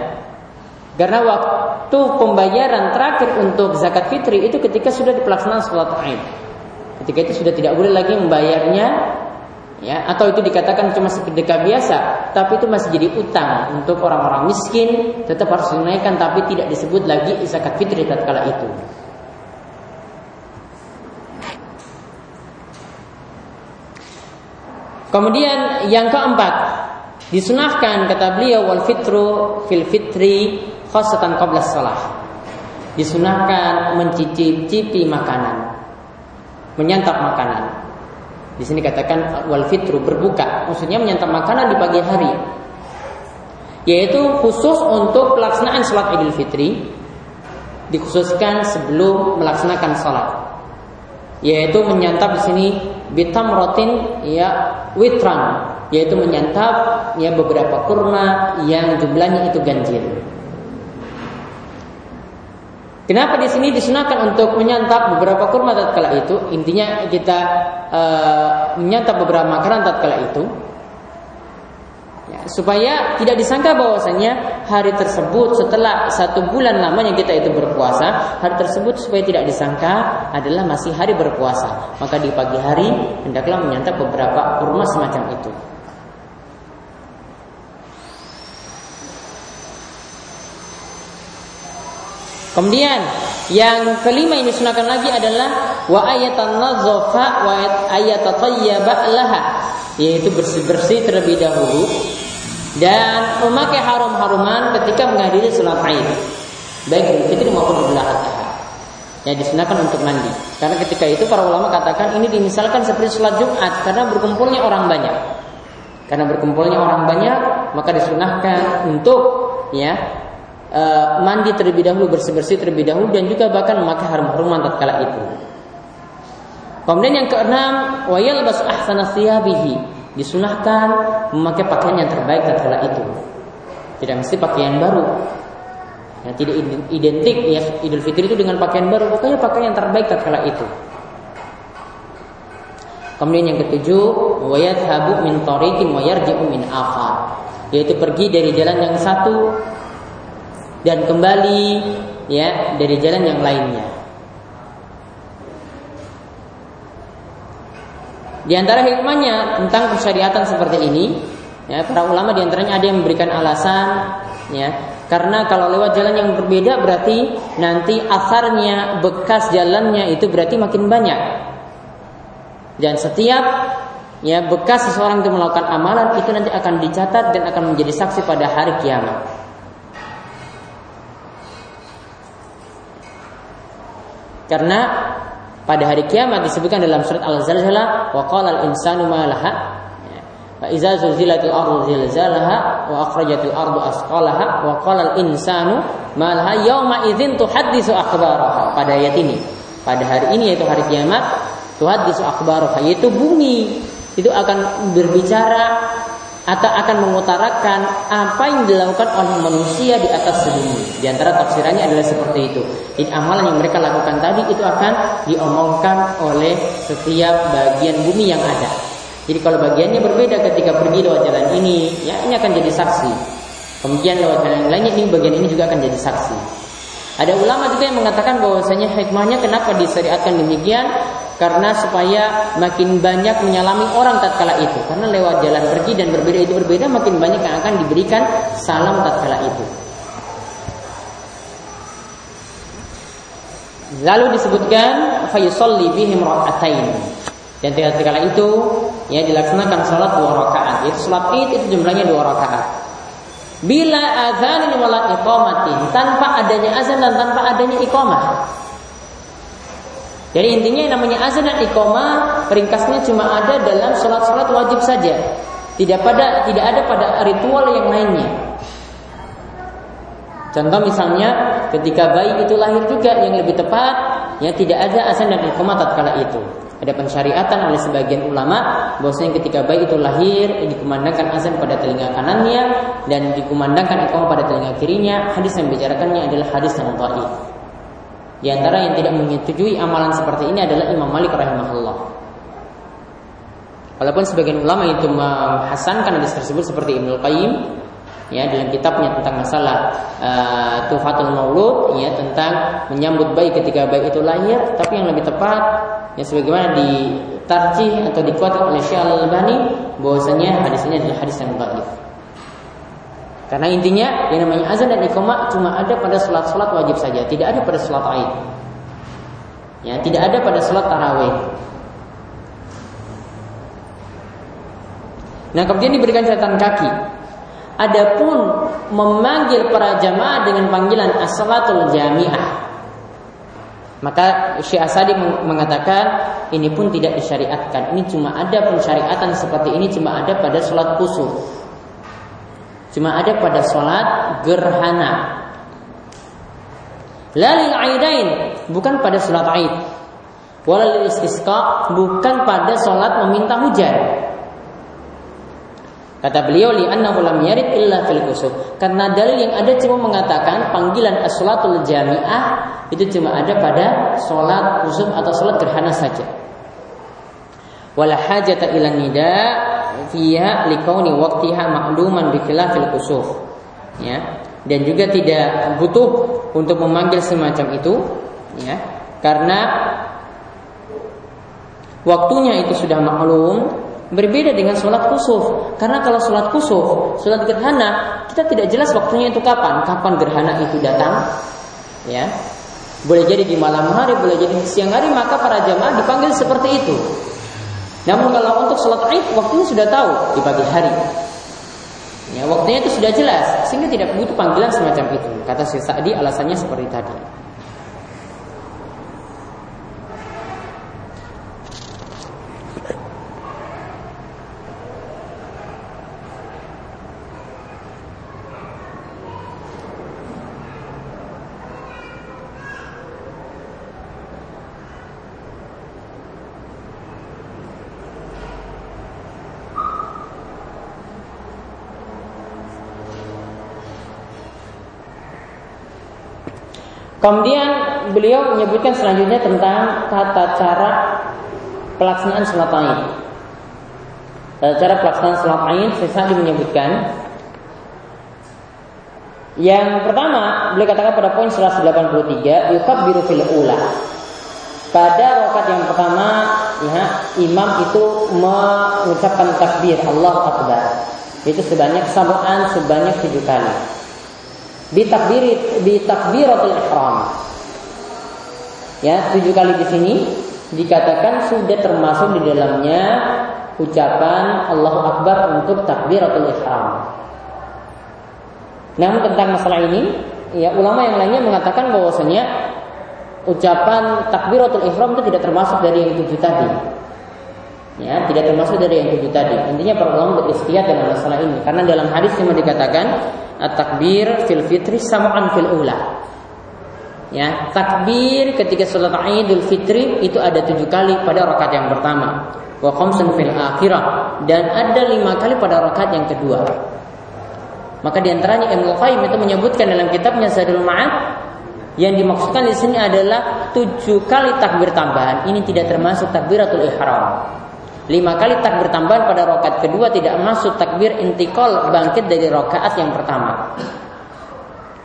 Karena waktu pembayaran terakhir untuk zakat fitri itu ketika sudah dipelaksanakan sholat Id. Ketika itu sudah tidak boleh lagi membayarnya ya atau itu dikatakan cuma sedekah biasa tapi itu masih jadi utang untuk orang-orang miskin tetap harus dinaikkan tapi tidak disebut lagi zakat fitri tatkala itu Kemudian yang keempat disunahkan kata beliau wal fitru fil fitri khasatan qabla salah. Disunahkan mencicipi makanan, menyantap makanan di sini katakan wal fitru berbuka, maksudnya menyantap makanan di pagi hari. Yaitu khusus untuk pelaksanaan sholat Idul Fitri dikhususkan sebelum melaksanakan sholat. Yaitu menyantap di sini bitam rotin ya witran, yaitu menyantap ya beberapa kurma yang jumlahnya itu ganjil. Kenapa di sini disunahkan untuk menyantap beberapa kurma tatkala itu? Intinya kita e, menyantap beberapa makanan tatkala itu ya, supaya tidak disangka bahwasanya hari tersebut setelah satu bulan lamanya kita itu berpuasa, hari tersebut supaya tidak disangka adalah masih hari berpuasa. Maka di pagi hari hendaklah menyantap beberapa kurma semacam itu. Kemudian yang kelima ini disunahkan lagi adalah wa ayatan nazafa wa ayatatayyaba laha. Yaitu bersih-bersih terlebih dahulu dan memakai harum-haruman ketika menghadiri sholat Id. Baik Idul Fitri maupun Idul Adha. Ya disunahkan untuk mandi. Karena ketika itu para ulama katakan ini dimisalkan seperti sholat Jumat karena berkumpulnya orang banyak. Karena berkumpulnya orang banyak maka disunahkan untuk ya e, mandi terlebih dahulu, bersih-bersih terlebih dahulu dan juga bahkan memakai harum-haruman tatkala itu. Kemudian yang keenam, wa yalbas ahsana thiyabihi. Disunahkan memakai pakaian yang terbaik tatkala itu. Tidak mesti pakaian baru. Yang tidak identik ya Idul Fitri itu dengan pakaian baru, pokoknya pakaian yang terbaik tatkala itu. Kemudian yang ketujuh, wa yadhabu min tariqin wa yarji'u min akhar. Yaitu pergi dari jalan yang satu dan kembali ya dari jalan yang lainnya. Di antara hikmahnya tentang persyariatan seperti ini, ya para ulama di antaranya ada yang memberikan alasan, ya karena kalau lewat jalan yang berbeda berarti nanti asarnya bekas jalannya itu berarti makin banyak. Dan setiap ya bekas seseorang itu melakukan amalan itu nanti akan dicatat dan akan menjadi saksi pada hari kiamat. Karena pada hari kiamat disebutkan dalam surat Al-Zalzalah wa qala al-insanu ma laha? Fa iza zulzilatil ardu zilzalaha wa akhrajatil ardu asqalaha wa qala al-insanu ma laha? Yauma idzin tuhaddisu akhbaraha. Pada ayat ini. Pada hari ini yaitu hari kiamat tuhaddisu akhbaraha. Yaitu bumi. Itu akan berbicara atau akan mengutarakan apa yang dilakukan oleh manusia di atas bumi. Di antara tafsirannya adalah seperti itu. Jadi amalan yang mereka lakukan tadi itu akan diomongkan oleh setiap bagian bumi yang ada. Jadi kalau bagiannya berbeda ketika pergi lewat jalan ini, ya ini akan jadi saksi. Kemudian lewat jalan yang lainnya ini bagian ini juga akan jadi saksi. Ada ulama juga yang mengatakan bahwasanya hikmahnya kenapa disyariatkan demikian karena supaya makin banyak menyalami orang tatkala itu. Karena lewat jalan pergi dan berbeda itu berbeda makin banyak yang akan diberikan salam tatkala itu. Lalu disebutkan fayusalli bihim rakaatain dan tatkala itu ya dilaksanakan salat dua rakaat. Itu salat id itu jumlahnya dua rakaat. Bila azan wala iqamatin tanpa adanya azan dan tanpa adanya iqamah jadi intinya yang namanya azan dan iqamah ringkasnya cuma ada dalam sholat-sholat wajib saja. Tidak pada tidak ada pada ritual yang lainnya. Contoh misalnya ketika bayi itu lahir juga yang lebih tepat ya tidak ada azan dan iqamah tatkala itu. Ada pensyariatan oleh sebagian ulama bahwasanya ketika bayi itu lahir dikumandangkan azan pada telinga kanannya dan dikumandangkan iqamah pada telinga kirinya. Hadis yang bicarakannya adalah hadis yang dhaif. Di antara yang tidak menyetujui amalan seperti ini adalah Imam Malik rahimahullah. Walaupun sebagian ulama itu menghasankan hadis tersebut seperti Ibnu Qayyim ya dalam kitabnya tentang masalah uh, Tufatul Maulud ya tentang menyambut bayi ketika bayi itu lahir, tapi yang lebih tepat ya sebagaimana ditarjih atau dikuatkan oleh Syekh Al-Albani bahwasanya hadis ini adalah hadis yang dhaif. Karena intinya yang namanya azan dan iqamah cuma ada pada sholat-sholat wajib saja, tidak ada pada sholat aid. Ya, tidak ada pada sholat tarawih. Nah, kemudian diberikan catatan kaki. Adapun memanggil para jamaah dengan panggilan as-salatul jami'ah. Maka Syekh Asadi mengatakan ini pun tidak disyariatkan. Ini cuma ada pensyariatan seperti ini cuma ada pada sholat kusuf. Cuma ada pada sholat gerhana. Lalil aidain bukan pada sholat aid. Walal istisqa bukan pada sholat meminta hujan. Kata beliau li annahu lam yarid illa fil kusuf. Karena dalil yang ada cuma mengatakan panggilan as-salatul jami'ah itu cuma ada pada sholat kusuf atau sholat gerhana saja. Wala hajata ila nida fiha likauni waqtiha ma'luman bi khilafil kusuf. Ya. Dan juga tidak butuh untuk memanggil semacam itu ya. Karena waktunya itu sudah maklum berbeda dengan sholat kusuf karena kalau sholat kusuf sholat gerhana kita tidak jelas waktunya itu kapan kapan gerhana itu datang Ya. Boleh jadi di malam hari, boleh jadi di siang hari, maka para jamaah dipanggil seperti itu. Namun kalau untuk sholat id, waktunya sudah tahu di pagi hari. Ya, waktunya itu sudah jelas, sehingga tidak butuh panggilan semacam itu. Kata Syekh Sa'di alasannya seperti tadi. Kemudian beliau menyebutkan selanjutnya tentang tata cara pelaksanaan sholat Aid. Tata cara pelaksanaan sholat Aid, saya menyebutkan yang pertama, beliau katakan pada poin 183, biru fil ula. Pada rakaat yang pertama, ya, imam itu mengucapkan takbir Allah Akbar. Itu sebanyak sabaan sebanyak tujuh kali bitakbiri bitakbiratul ihram. Ya, tujuh kali di sini dikatakan sudah termasuk di dalamnya ucapan Allahu Akbar untuk takbiratul ihram. Namun tentang masalah ini, ya ulama yang lainnya mengatakan bahwasanya ucapan takbiratul ihram itu tidak termasuk dari yang tujuh tadi. Ya, tidak termasuk dari yang tujuh tadi. Intinya para ulama beristihad dalam masalah ini karena dalam hadis yang dikatakan at-takbir fil fitri sama'an fil ula. Ya, takbir ketika sholat Idul Fitri itu ada tujuh kali pada rakaat yang pertama. Wa khamsun fil akhirah dan ada lima kali pada rakaat yang kedua. Maka di antaranya Ibnu Qayyim itu menyebutkan dalam kitabnya Zadul Ma'ad yang dimaksudkan di sini adalah tujuh kali takbir tambahan. Ini tidak termasuk takbiratul ihram. Lima kali takbir tambahan pada rokaat kedua tidak masuk takbir intikal bangkit dari rokaat yang pertama.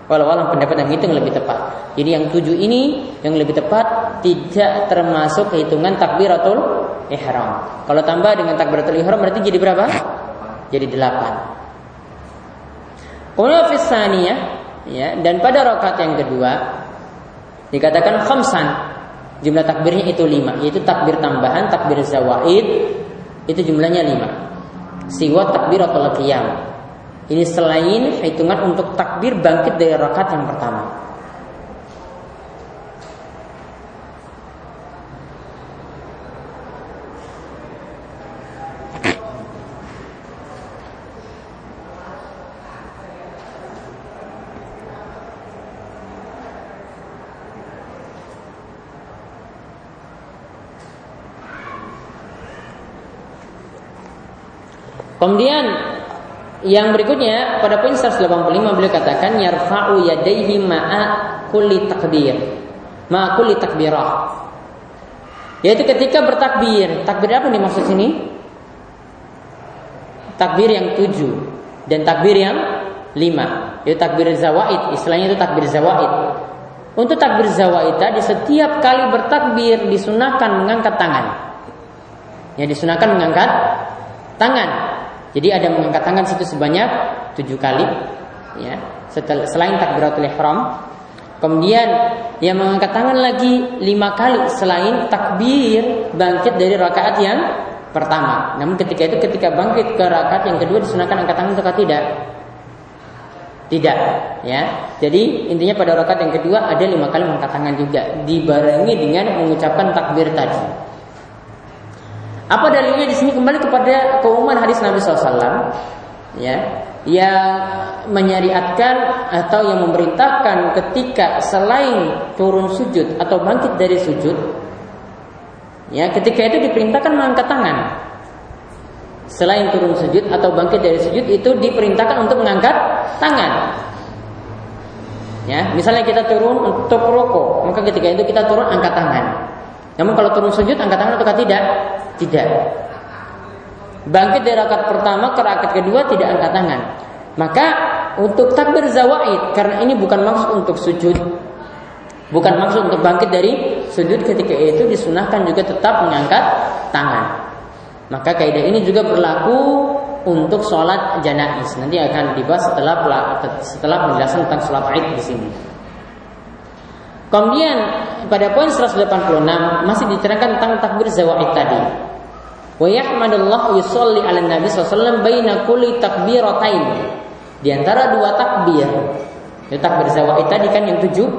Walau alam pendapat yang itu yang lebih tepat. Jadi yang tujuh ini yang lebih tepat tidak termasuk kehitungan takbiratul ihram. Kalau tambah dengan takbiratul ihram berarti jadi berapa? Jadi delapan. Kemudian ya dan pada rokaat yang kedua dikatakan khamsan Jumlah takbirnya itu lima, yaitu takbir tambahan, takbir zawaid, itu jumlahnya lima. Siwa takbir atau qiyam. Ini selain hitungan untuk takbir bangkit dari rakaat yang pertama. Kemudian yang berikutnya pada poin 185 beliau katakan yarfa'u yadayhi ma'a kulli takbir. Ma'a kulli takbirah. Yaitu ketika bertakbir. Takbir apa nih maksud sini? Takbir yang tujuh dan takbir yang lima. Yaitu takbir zawaid. Istilahnya itu takbir zawaid. Untuk takbir zawaid tadi setiap kali bertakbir disunahkan mengangkat tangan. Ya disunahkan mengangkat tangan. Jadi ada mengangkat tangan situ sebanyak tujuh kali, ya. Setelah, selain takbiratul ihram, kemudian yang mengangkat tangan lagi lima kali selain takbir bangkit dari rakaat yang pertama. Namun ketika itu ketika bangkit ke rakaat yang kedua disunahkan angkat tangan atau tidak? Tidak, ya. Jadi intinya pada rakaat yang kedua ada lima kali mengangkat tangan juga, dibarengi dengan mengucapkan takbir tadi. Apa dalilnya di sini? Kembali kepada keumuman hadis Nabi SAW ya. Yang menyariatkan atau yang memerintahkan ketika selain turun sujud atau bangkit dari sujud ya ketika itu diperintahkan mengangkat tangan. Selain turun sujud atau bangkit dari sujud itu diperintahkan untuk mengangkat tangan. Ya misalnya kita turun untuk rokok maka ketika itu kita turun angkat tangan. Namun kalau turun sujud angkat tangan atau tidak tidak. Bangkit dari rakaat pertama ke rakaat kedua tidak angkat tangan. Maka untuk takbir zawaid karena ini bukan maksud untuk sujud bukan maksud untuk bangkit dari sujud ketika itu disunahkan juga tetap mengangkat tangan. Maka kaidah ini juga berlaku untuk sholat janais. Nanti akan dibahas setelah setelah penjelasan tentang sholat id di sini. Kemudian pada poin 186 masih diterangkan tentang takbir zawaid tadi. Wa yahmadullah yusolli ala Nabi SAW baina kulli takbiratain. Di antara dua takbir, itu takbir zawaid tadi kan yang tujuh.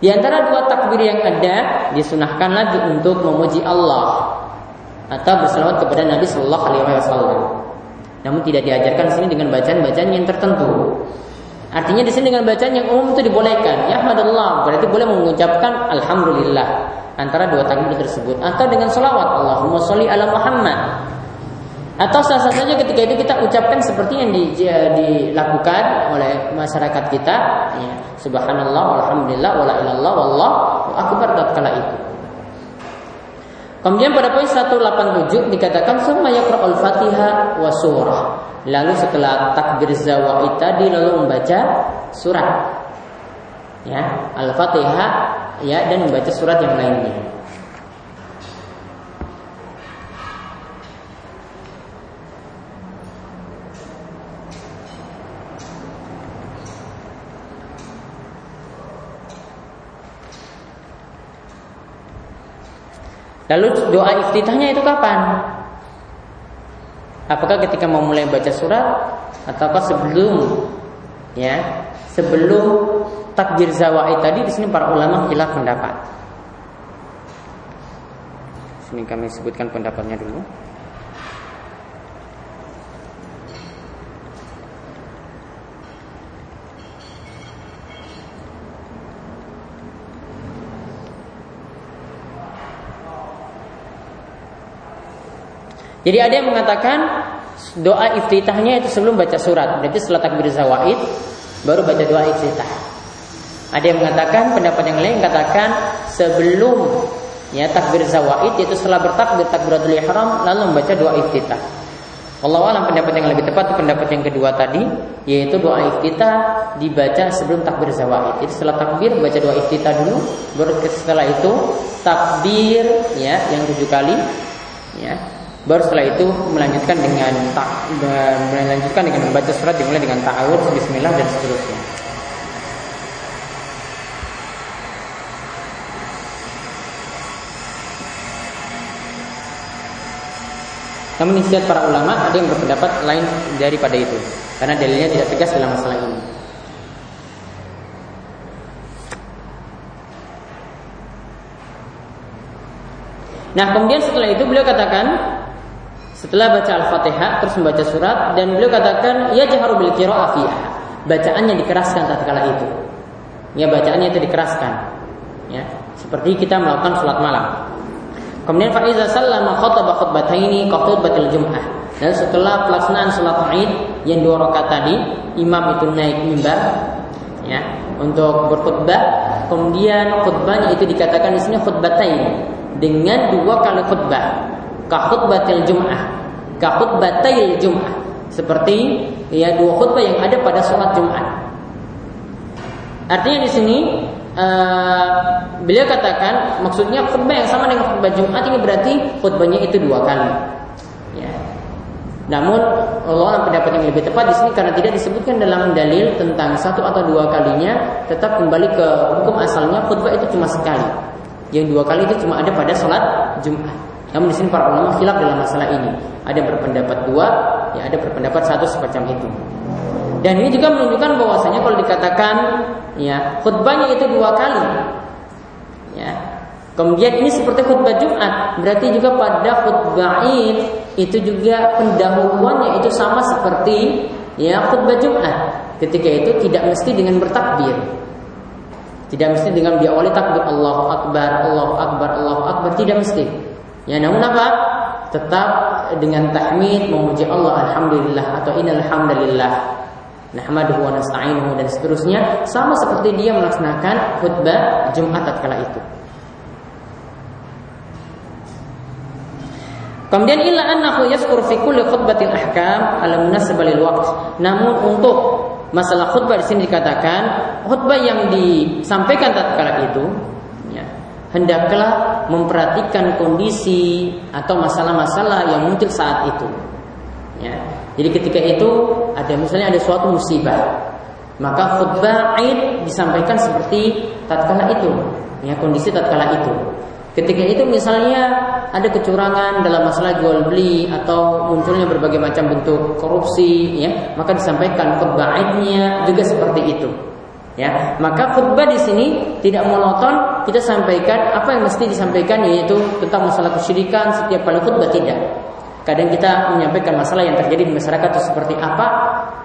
Di antara dua takbir yang ada disunahkan lagi untuk memuji Allah atau berselawat kepada Nabi Shallallahu Alaihi Wasallam. Namun tidak diajarkan sini dengan bacaan-bacaan yang tertentu. Artinya di sini dengan bacaan yang umum itu dibolehkan. Ya Ahmadullah berarti boleh mengucapkan Alhamdulillah antara dua takbir tersebut atau dengan salawat Allahumma sholli ala Muhammad. Atau sah-sah saja ketika itu kita ucapkan seperti yang di, dilakukan oleh masyarakat kita, ya, Subhanallah, Alhamdulillah, wala ilallah, wallah, akbar tatkala itu. Kemudian pada poin 187 dikatakan summa yaqra'ul Fatihah wa surah. Lalu setelah takbir zawaid tadi lalu membaca surat. Ya, Al-Fatihah ya dan membaca surat yang lainnya. Lalu doa iftitahnya itu kapan? Apakah ketika mau mulai baca surat ataukah sebelum ya sebelum takbir zawaid tadi di sini para ulama khilaf pendapat. Sini kami sebutkan pendapatnya dulu. Jadi ada yang mengatakan doa iftitahnya itu sebelum baca surat. Berarti setelah takbir zawaid baru baca doa iftitah. Ada yang mengatakan pendapat yang lain katakan sebelum ya takbir zawaid yaitu setelah bertakbir takbiratul ihram lalu membaca doa iftitah. Allah alam pendapat yang lebih tepat pendapat yang kedua tadi yaitu doa iftitah dibaca sebelum takbir zawaid. Jadi setelah takbir baca doa iftitah dulu baru setelah itu takbir ya yang tujuh kali ya Baru setelah itu melanjutkan dengan tak melanjutkan dengan membaca surat dimulai dengan ta'awudz, bismillah dan seterusnya. Namun istiadat para ulama ada yang berpendapat lain daripada itu karena dalilnya tidak tegas dalam masalah ini. Nah kemudian setelah itu beliau katakan setelah baca Al-Fatihah terus membaca surat dan beliau katakan ya jaharu bil qiraah Bacaannya dikeraskan tatkala itu. Ya bacaannya itu dikeraskan. Ya, seperti kita melakukan salat malam. Kemudian fa iza sallama khataba khutbataini khutbatil jum'ah. Dan setelah pelaksanaan salat Id yang dua rakaat tadi, imam itu naik mimbar ya untuk berkhutbah. Kemudian khutbahnya itu dikatakan di sini khutbatain dengan dua kali khutbah kahutbatil jum'ah kahutbatil jum'ah seperti ya dua khutbah yang ada pada sholat Jumat. Artinya di sini uh, beliau katakan maksudnya khutbah yang sama dengan khutbah Jumat ini berarti khutbahnya itu dua kali. Ya. Namun Allah pendapat yang lebih tepat di sini karena tidak disebutkan dalam dalil tentang satu atau dua kalinya, tetap kembali ke hukum asalnya khutbah itu cuma sekali. Yang dua kali itu cuma ada pada sholat Jumat. Namun di sini para ulama khilaf dalam masalah ini. Ada berpendapat dua, ya ada berpendapat satu semacam itu. Dan ini juga menunjukkan bahwasanya kalau dikatakan ya khutbahnya itu dua kali, ya Kemudian ini seperti khutbah Jumat, berarti juga pada khutbah Id itu juga pendahuluannya itu sama seperti ya khutbah Jumat. Ketika itu tidak mesti dengan bertakbir. Tidak mesti dengan diawali takbir Allahu Akbar, Allahu Akbar, Allahu Akbar, tidak mesti. Ya namun apa? Tetap dengan tahmid memuji Allah alhamdulillah atau innal hamdalillah. Nahmaduhu wa nasta'inuhu dan seterusnya sama seperti dia melaksanakan khutbah Jumat tatkala itu. Kemudian illa annahu yazkur fi kulli khutbatil ahkam ala munasabah lil waqt. Namun untuk masalah khutbah di sini dikatakan khutbah yang disampaikan tatkala itu hendaklah memperhatikan kondisi atau masalah-masalah yang muncul saat itu. Ya. Jadi ketika itu ada misalnya ada suatu musibah, Maka khutbah Id disampaikan seperti tatkala itu, ya kondisi tatkala itu. Ketika itu misalnya ada kecurangan dalam masalah jual beli atau munculnya berbagai macam bentuk korupsi, ya, maka disampaikan khutbah idnya juga seperti itu. Ya, maka khutbah di sini tidak monoton kita sampaikan apa yang mesti disampaikan yaitu tentang masalah kesyirikan setiap kali khutbah tidak. Kadang kita menyampaikan masalah yang terjadi di masyarakat itu seperti apa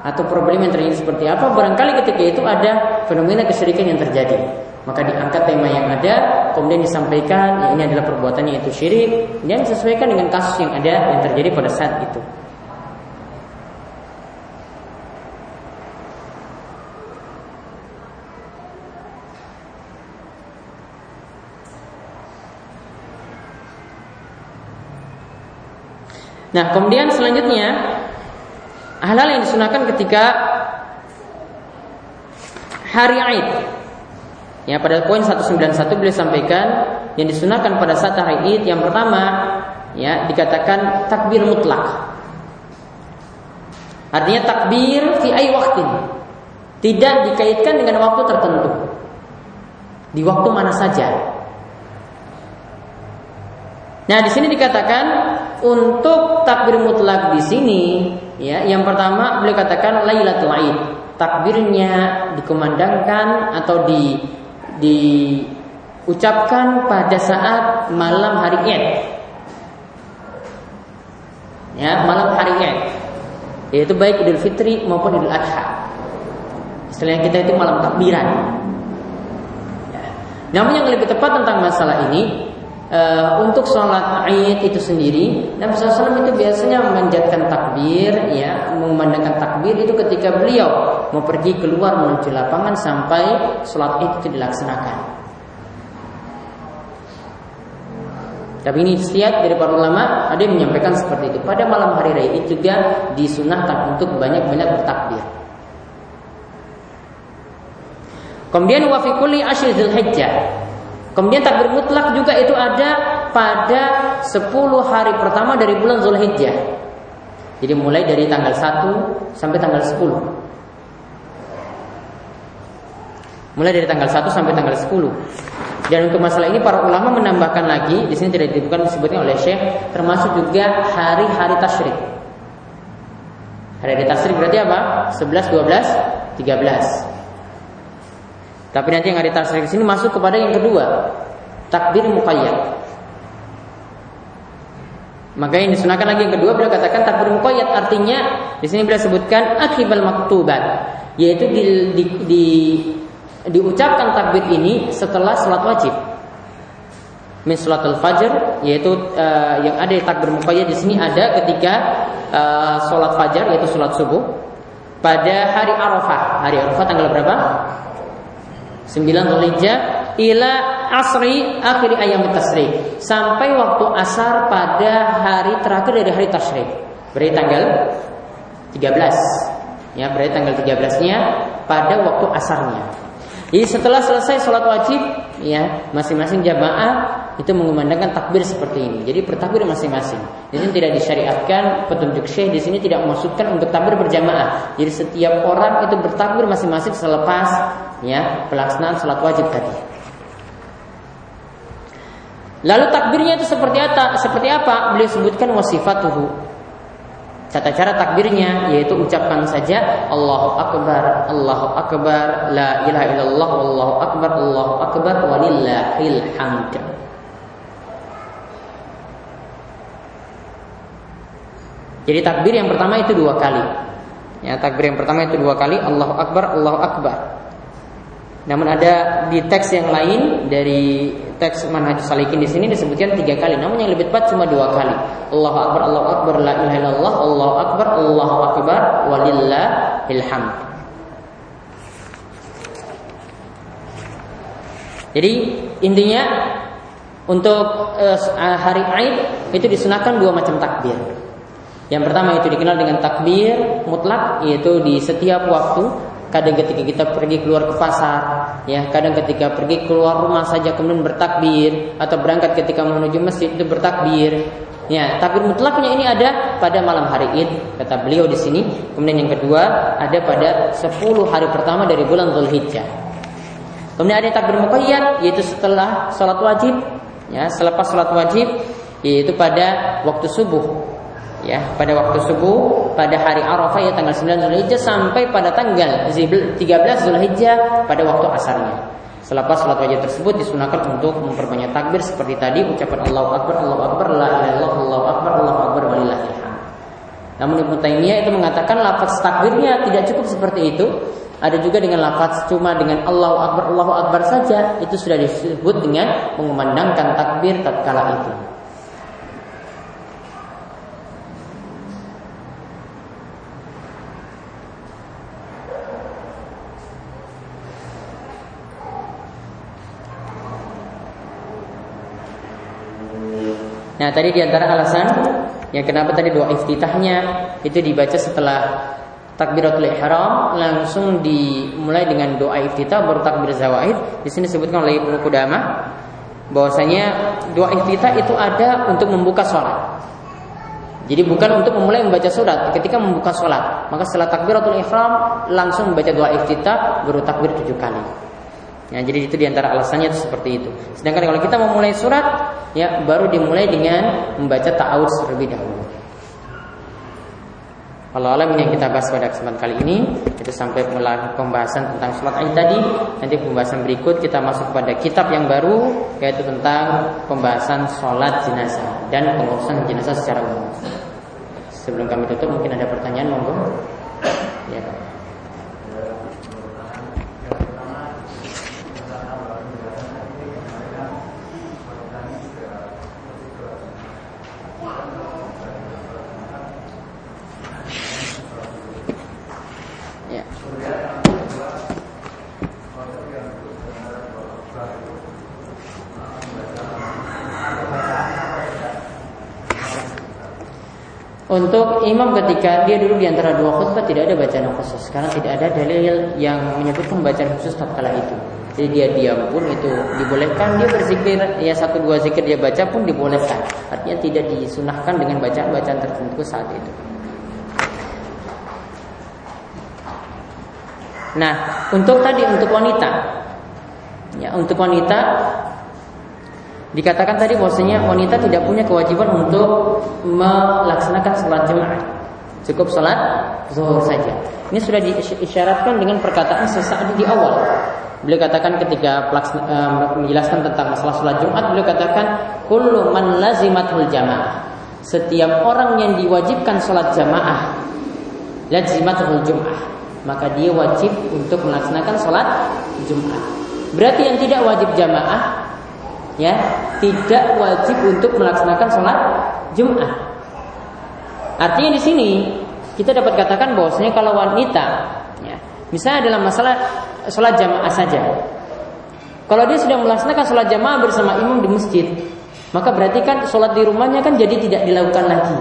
atau problem yang terjadi seperti apa. Barangkali ketika itu ada fenomena kesyirikan yang terjadi. Maka diangkat tema yang ada, kemudian disampaikan ya ini adalah perbuatannya itu syirik dan disesuaikan dengan kasus yang ada yang terjadi pada saat itu. Nah, kemudian selanjutnya hal-hal yang disunahkan ketika hari Aid Ya pada poin 191 beliau sampaikan yang disunahkan pada saat hari Id yang pertama ya dikatakan takbir mutlak. Artinya takbir fi ay waktin. Tidak dikaitkan dengan waktu tertentu. Di waktu mana saja. Nah, di sini dikatakan untuk takbir mutlak di sini ya, yang pertama beliau katakan Lailatul Aid. Takbirnya dikumandangkan atau di diucapkan pada saat malam hari Id. Ya, malam hari Id. Yaitu baik Idul Fitri maupun Idul Adha. Istilahnya kita itu malam takbiran. Ya. Namun yang lebih tepat tentang masalah ini uh, untuk sholat Id itu sendiri Nabi SAW itu biasanya memanjatkan takbir ya memandangkan takbir itu ketika beliau mau pergi keluar menuju lapangan sampai sholat Id itu dilaksanakan Tapi ini istiad dari para ulama ada yang menyampaikan seperti itu. Pada malam hari raya itu juga disunahkan untuk banyak-banyak bertakbir. Kemudian wafikuli asyir hijjah Kemudian takbir mutlak juga itu ada pada 10 hari pertama dari bulan Zulhijjah. Jadi mulai dari tanggal 1 sampai tanggal 10. Mulai dari tanggal 1 sampai tanggal 10. Dan untuk masalah ini para ulama menambahkan lagi, di sini tidak disebutkan disebutkan oleh Syekh, termasuk juga hari-hari tasyrik. Hari-hari tasyrik berarti apa? 11, 12, 13. Tapi nanti yang ada tasrif sini masuk kepada yang kedua, takbir muqayyad. Maka yang disunahkan lagi yang kedua beliau katakan takbir muqayyad artinya di sini beliau sebutkan akibal maktubat yaitu di, di, di, diucapkan takbir ini setelah salat wajib. Min salatul fajr yaitu uh, yang ada takbir muqayyad di sini ada ketika uh, salat fajar yaitu salat subuh pada hari Arafah. Hari Arafah tanggal berapa? 9 Dzulhijjah ila asri akhir ayam tasrik sampai waktu asar pada hari terakhir dari hari tasyrik. Berarti tanggal 13. Ya, berarti tanggal 13-nya pada waktu asarnya. Jadi setelah selesai sholat wajib, ya masing-masing jamaah itu mengumandangkan takbir seperti ini. Jadi bertakbir masing-masing. Ini tidak disyariatkan petunjuk syekh di sini tidak memasukkan untuk takbir berjamaah. Jadi setiap orang itu bertakbir masing-masing selepas ya pelaksanaan sholat wajib tadi. Lalu takbirnya itu seperti apa? Seperti apa? Beliau sebutkan wasifatuhu. Tata cara takbirnya yaitu ucapkan saja Allahu Akbar, Allahu Akbar, La ilaha illallah, Allahu Akbar, Allahu Akbar, walillahil hamd. Jadi takbir yang pertama itu dua kali. Ya, takbir yang pertama itu dua kali Allahu Akbar, Allahu Akbar. Namun ada di teks yang lain dari teks manhaj salikin di sini disebutkan tiga kali. Namun yang lebih tepat cuma dua kali. Allahu akbar, Allahu akbar, la ilaha illallah, Allahu akbar, Allahu akbar, walillahil hamd. Jadi intinya untuk uh, hari Aid itu disunahkan dua macam takbir. Yang pertama itu dikenal dengan takbir mutlak yaitu di setiap waktu kadang ketika kita pergi keluar ke pasar, ya, kadang ketika pergi keluar rumah saja kemudian bertakbir atau berangkat ketika menuju masjid itu bertakbir. Ya, takbir mutlaknya ini ada pada malam hari Id, kata beliau di sini. Kemudian yang kedua ada pada 10 hari pertama dari bulan Zulhijjah. Kemudian ada takbir muqayyad yaitu setelah salat wajib, ya, selepas salat wajib yaitu pada waktu subuh. Ya, pada waktu subuh pada hari Arafah ya tanggal 9 Zulhijjah sampai pada tanggal 13 Zulhijjah pada waktu asarnya. Selepas salat wajib tersebut disunahkan untuk memperbanyak takbir seperti tadi ucapan Allahu Akbar, Allahu Akbar, la ilaha illallah, Allahu Akbar, Allahu Akbar walillahil Namun Ibnu Taimiyah itu mengatakan lafaz takbirnya tidak cukup seperti itu. Ada juga dengan lafaz cuma dengan Allahu Akbar, Allahu Akbar saja itu sudah disebut dengan mengumandangkan takbir tatkala itu. Nah tadi di antara alasan yang kenapa tadi doa iftitahnya itu dibaca setelah takbiratul ihram langsung dimulai dengan doa iftitah baru takbir zawaid. Di sini disebutkan oleh Ibnu Qudamah bahwasanya doa iftitah itu ada untuk membuka sholat. Jadi bukan untuk memulai membaca surat ketika membuka sholat. Maka setelah takbiratul ihram langsung membaca doa iftitah baru takbir tujuh kali. Ya, jadi itu di antara alasannya itu seperti itu. Sedangkan kalau kita mau mulai surat, ya baru dimulai dengan membaca ta'awud terlebih dahulu. Kalau alam yang kita bahas pada kesempatan kali ini itu sampai mulai pembahasan tentang sholat id tadi. Nanti pembahasan berikut kita masuk pada kitab yang baru yaitu tentang pembahasan sholat jenazah dan pengurusan jenazah secara umum. Sebelum kami tutup mungkin ada pertanyaan monggo. Ya. Untuk imam ketika dia dulu di antara dua khutbah tidak ada bacaan khusus karena tidak ada dalil yang menyebutkan bacaan khusus tatkala itu. Jadi dia diam pun itu dibolehkan dia berzikir ya satu dua zikir dia baca pun dibolehkan. Artinya tidak disunahkan dengan bacaan-bacaan tertentu saat itu. Nah, untuk tadi untuk wanita ya untuk wanita Dikatakan tadi bahwasanya wanita tidak punya kewajiban untuk melaksanakan sholat jemaah. Cukup sholat zuhur saja. Ini sudah diisyaratkan dengan perkataan sesaat di awal. Beliau katakan ketika menjelaskan tentang masalah sholat Jumat, beliau katakan kullu man lazimatul jamaah. Setiap orang yang diwajibkan sholat jamaah, lazimatul jum'ah, maka dia wajib untuk melaksanakan sholat Jumat. Berarti yang tidak wajib jamaah ya tidak wajib untuk melaksanakan sholat Jumat. Artinya di sini kita dapat katakan bahwasanya kalau wanita, ya, misalnya dalam masalah sholat jamaah saja, kalau dia sudah melaksanakan sholat jamaah bersama imam di masjid, maka berarti kan sholat di rumahnya kan jadi tidak dilakukan lagi.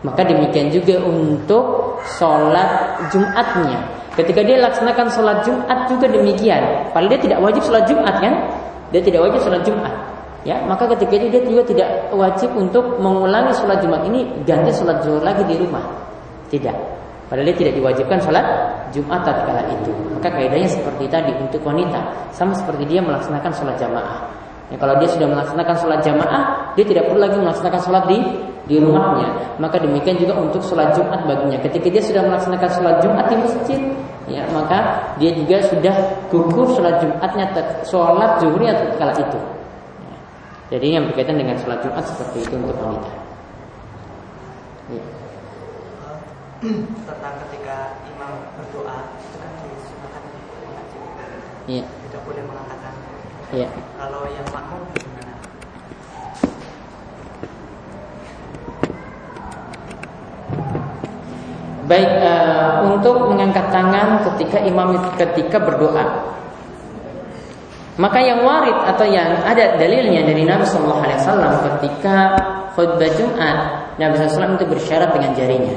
Maka demikian juga untuk sholat Jumatnya. Ketika dia laksanakan sholat Jumat juga demikian. Padahal dia tidak wajib sholat Jumat kan? Dia tidak wajib sholat Jumat. Ya, maka ketika itu dia juga tidak wajib untuk mengulangi sholat Jumat ini ganti sholat zuhur lagi di rumah. Tidak. Padahal dia tidak diwajibkan sholat Jumat tatkala itu. Maka kaidahnya seperti tadi untuk wanita sama seperti dia melaksanakan sholat jamaah. Ya, kalau dia sudah melaksanakan sholat jamaah, dia tidak perlu lagi melaksanakan sholat di di rumahnya. Maka demikian juga untuk sholat Jumat baginya. Ketika dia sudah melaksanakan sholat Jumat di masjid, ya maka dia juga sudah gugur sholat Jumatnya sholat zuhurnya kala itu. Ya. Jadi yang berkaitan dengan sholat Jumat seperti itu untuk wanita. Ya. Tentang ketika imam berdoa itu kan disunahkan. Iya. Tidak boleh mengatakan. Iya. Kalau yang makmum Baik uh, untuk mengangkat tangan ketika imam ketika berdoa. Maka yang warid atau yang ada dalilnya dari Nabi Shallallahu Alaihi Wasallam ketika khutbah Jumat, Nabi SAW itu bersyarat dengan jarinya,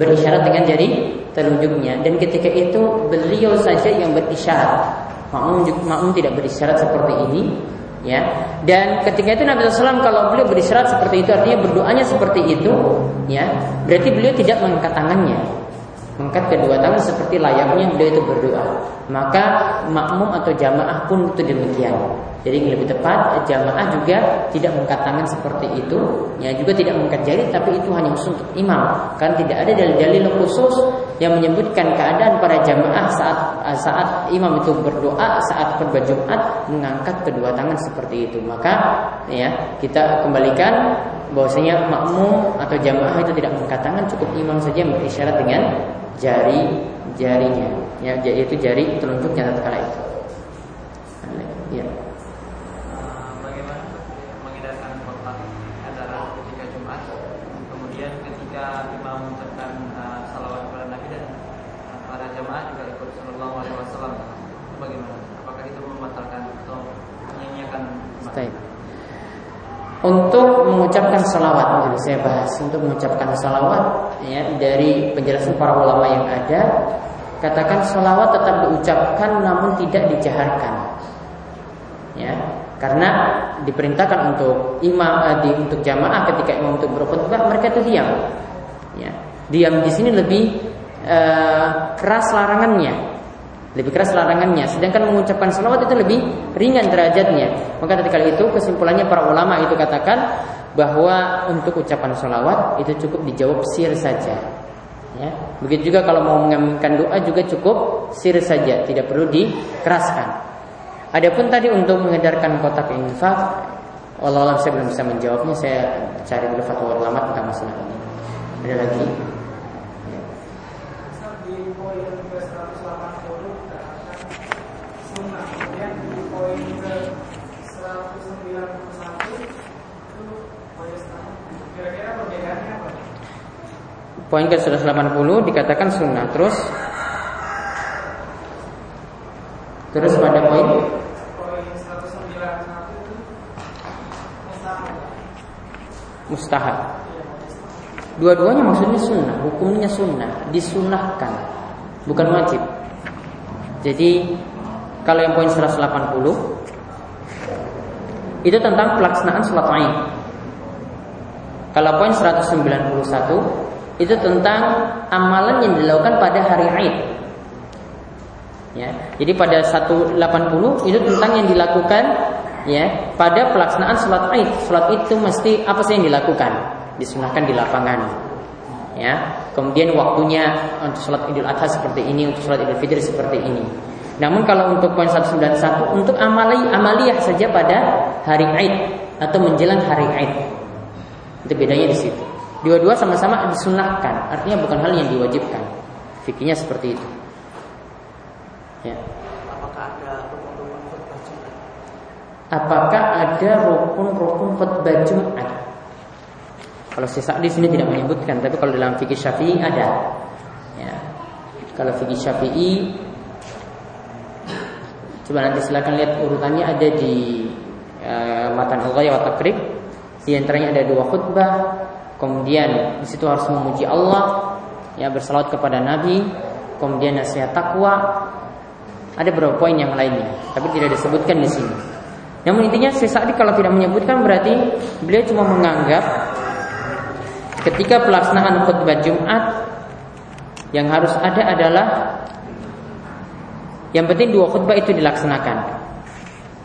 berisyarat dengan jari telunjuknya, dan ketika itu beliau saja yang berisyarat. Makmum, makmum tidak berisyarat seperti ini, Ya, dan ketika itu Nabi SAW kalau beliau berisyarat seperti itu artinya berdoanya seperti itu, ya, berarti beliau tidak mengangkat tangannya, mengangkat kedua tangan seperti layaknya beliau itu berdoa. Maka makmum atau jamaah pun itu demikian. Jadi lebih tepat jamaah juga tidak mengangkat tangan seperti itu, ya juga tidak mengangkat jari, tapi itu hanya khusus untuk imam. Kan tidak ada dalil-dalil khusus yang menyebutkan keadaan para jamaah saat saat imam itu berdoa saat khutbah Jumat mengangkat kedua tangan seperti itu. Maka ya kita kembalikan bahwasanya makmum atau jamaah itu tidak mengangkat tangan, cukup imam saja yang berisyarat dengan jari jarinya. Ya yaitu jari telunjuknya tatkala itu. Ya Bagaimana mengedarkan khotbah antara ketika Jumat, kemudian ketika imam mengucapkan uh, salawat kepada Nabi dan uh, para jamaah juga ikut Sallallahu Alaihi Wasallam. Itu Bagaimana? Apakah itu membatalkan atau menyanyiakan? Jumat? Baik. Untuk mengucapkan salawat, dulu saya bahas untuk mengucapkan salawat ya dari penjelasan para ulama yang ada, katakan salawat tetap diucapkan namun tidak dijaharkan. Ya, karena diperintahkan untuk imam eh, di, untuk jamaah ketika imam untuk berkhutbah mereka itu diam. Ya, diam di sini lebih eh, keras larangannya lebih keras larangannya. Sedangkan mengucapkan salawat itu lebih ringan derajatnya. Maka ketika itu kesimpulannya para ulama itu katakan bahwa untuk ucapan salawat itu cukup dijawab sir saja. Ya. Begitu juga kalau mau mengaminkan doa juga cukup sir saja. Tidak perlu dikeraskan. Adapun tadi untuk mengedarkan kotak infak Allah saya belum bisa menjawabnya. Saya cari dulu fatwa ulama tentang masalah ini. Ada lagi di poin ke 180 dikatakan sunnah kemudian di poin ke 191 itu poin setengah kira-kira perbedaannya apa? Poin ke 180 dikatakan sunnah terus terus pada poin poin 191 itu mustahil mustahab. Dua-duanya maksudnya sunnah, hukumnya sunnah, disunahkan, bukan wajib. Jadi kalau yang poin 180 itu tentang pelaksanaan sholat Aid. Kalau poin 191 itu tentang amalan yang dilakukan pada hari Aid. Ya, jadi pada 180 itu tentang yang dilakukan ya pada pelaksanaan sholat Aid. Sholat itu mesti apa sih yang dilakukan? Disunahkan di lapangan. Ya, kemudian waktunya untuk sholat Idul Adha seperti ini, untuk sholat Idul Fitri seperti ini. Namun kalau untuk poin 191 untuk amali amaliyah saja pada hari Aid atau menjelang hari Aid. Itu bedanya di situ. Dua-dua sama-sama disunahkan, artinya bukan hal yang diwajibkan. Fikihnya seperti itu. Ya. Apakah ada rukun-rukun khutbah Jumat? Apakah ada rukun-rukun khutbah Jumat? Kalau sisa di sini tidak menyebutkan, tapi kalau dalam fikih Syafi'i ada. Ya. Kalau fikih Syafi'i Coba nanti silakan lihat urutannya ada di uh, matan Al-Ghaya wa Takrib. Di antaranya ada dua khutbah, kemudian di situ harus memuji Allah, ya bersalawat kepada Nabi, kemudian nasihat takwa. Ada beberapa poin yang lainnya, tapi tidak disebutkan di sini. Namun intinya Syekh Sa'di kalau tidak menyebutkan berarti beliau cuma menganggap ketika pelaksanaan khutbah Jumat yang harus ada adalah yang penting dua khutbah itu dilaksanakan.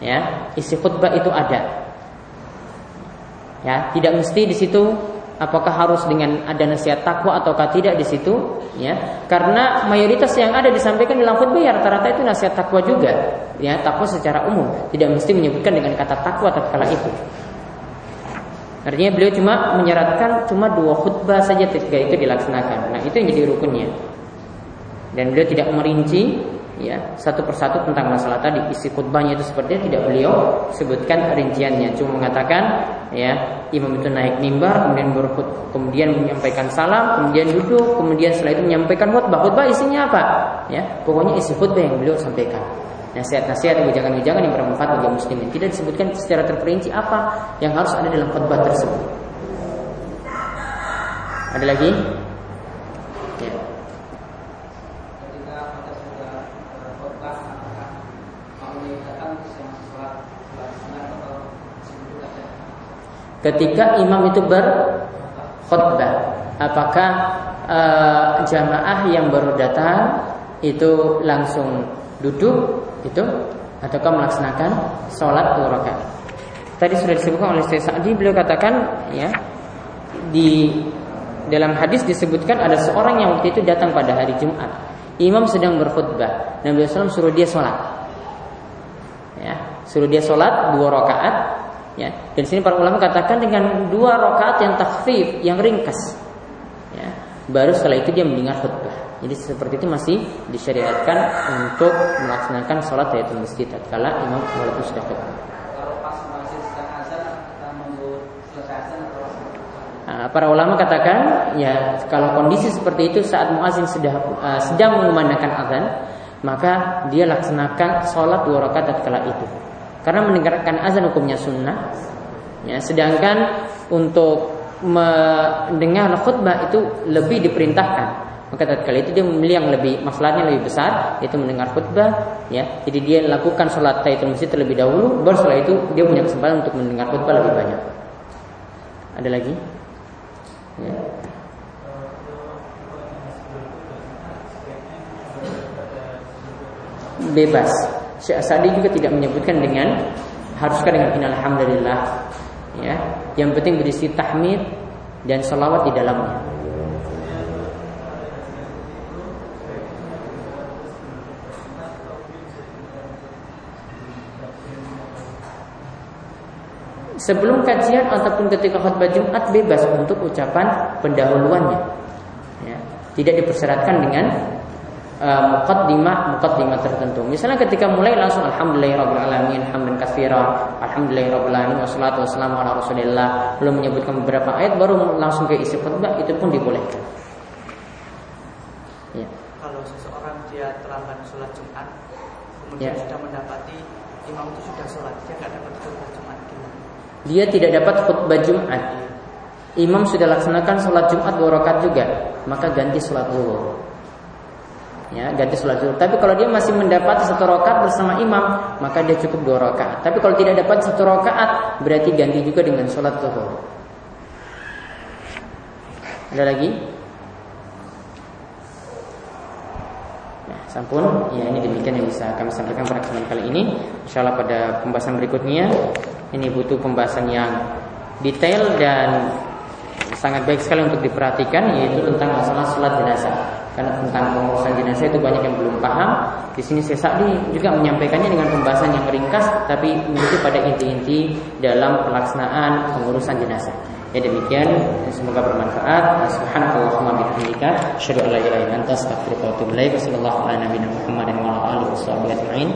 Ya, isi khutbah itu ada. Ya, tidak mesti di situ apakah harus dengan ada nasihat takwa ataukah tidak di situ, ya. Karena mayoritas yang ada disampaikan dalam khutbah ya rata-rata itu nasihat takwa juga. Ya, takwa secara umum, tidak mesti menyebutkan dengan kata takwa tatkala itu. Artinya beliau cuma menyeratkan cuma dua khutbah saja ketika itu dilaksanakan. Nah, itu yang jadi rukunnya. Dan beliau tidak merinci ya satu persatu tentang masalah tadi. Isi khutbahnya itu sepertinya tidak beliau sebutkan rinciannya. Cuma mengatakan ya imam itu naik mimbar kemudian berkhut kemudian menyampaikan salam kemudian duduk kemudian setelah itu menyampaikan khutbah. Khutbah isinya apa? Ya pokoknya isi khutbah yang beliau sampaikan. Nasihat-nasihat ujangan-ujangan yang bermanfaat bagi muslimin. Tidak disebutkan secara terperinci apa yang harus ada dalam khutbah tersebut. Ada lagi ya. ketika kita sudah khutbah apakah mau meningkatkan yang sholat sholat sunat atau ketika imam itu berkhutbah apakah uh, jamaah yang baru datang itu langsung duduk itu? Ataukah melaksanakan sholat dua rakaat? Tadi sudah disebutkan oleh Syekh Sa'di beliau katakan ya di dalam hadis disebutkan ada seorang yang waktu itu datang pada hari Jumat. Imam sedang berkhutbah. Nabi SAW suruh dia sholat. Ya suruh dia sholat dua rakaat ya dan sini para ulama katakan dengan dua rakaat yang takfif yang ringkas. Ya baru setelah itu dia mendengar khutbah. Jadi seperti itu masih disyariatkan untuk melaksanakan sholat di masjid tatkala imam walaupun sudah khutbah. Nah, para ulama katakan ya kalau kondisi seperti itu saat muazin sudah uh, sedang mengumandangkan azan maka dia laksanakan sholat dua rakaat tatkala itu karena mendengarkan azan hukumnya sunnah ya. Sedangkan untuk mendengar khutbah itu lebih diperintahkan. Maka tatkala itu dia memilih yang lebih masalahnya lebih besar yaitu mendengar khutbah ya. Jadi dia lakukan sholat tahiyatul masjid terlebih dahulu baru setelah itu dia punya kesempatan untuk mendengar khutbah lebih banyak. Ada lagi? Ya. bebas Syekh Asadi juga tidak menyebutkan dengan haruskah dengan alhamdulillah ya yang penting berisi tahmid dan salawat di dalamnya Sebelum kajian ataupun ketika khutbah Jumat bebas untuk ucapan pendahuluannya. Ya, tidak dipersyaratkan dengan uh, muqaddimah muqaddimah tertentu. Misalnya ketika mulai langsung alhamdulillahirabbil alamin hamdan katsira, alhamdulillahirabbil alamin wassalatu wassalamu ala rasulillah, belum menyebutkan beberapa ayat baru langsung ke isi khutbah itu pun dibolehkan. Ya. Kalau seseorang dia terlambat sholat Jumat, Ya. kemudian sudah mendapati imam itu sudah sholat, dia nggak dapat khutbah Jumat gimana? Dia tidak dapat khutbah Jumat. Imam sudah laksanakan sholat Jumat dua rakaat juga, maka ganti sholat zuhur. Ya, ganti sholat zuhur. Tapi kalau dia masih mendapat satu rakaat bersama imam, maka dia cukup dua rakaat. Tapi kalau tidak dapat satu rakaat, berarti ganti juga dengan sholat zuhur. Ada lagi? Ya, sampun. Ya, ini demikian yang bisa kami sampaikan pada kesempatan kali ini. Insyaallah pada pembahasan berikutnya ini butuh pembahasan yang detail dan sangat baik sekali untuk diperhatikan yaitu tentang masalah sholat jenazah. Karena tentang pengurusan jenazah itu banyak yang belum paham. Di sini saya Sa'di juga menyampaikannya dengan pembahasan yang ringkas tapi menurut pada inti-inti dalam pelaksanaan pengurusan jenazah. Ya demikian, semoga bermanfaat. Subhanallahumma bihamdika, asyhadu la ilaha illa anta, astaghfiruka wa atubu ilaik. Wassallallahu ala nabiyyina Muhammadin wa ala alihi.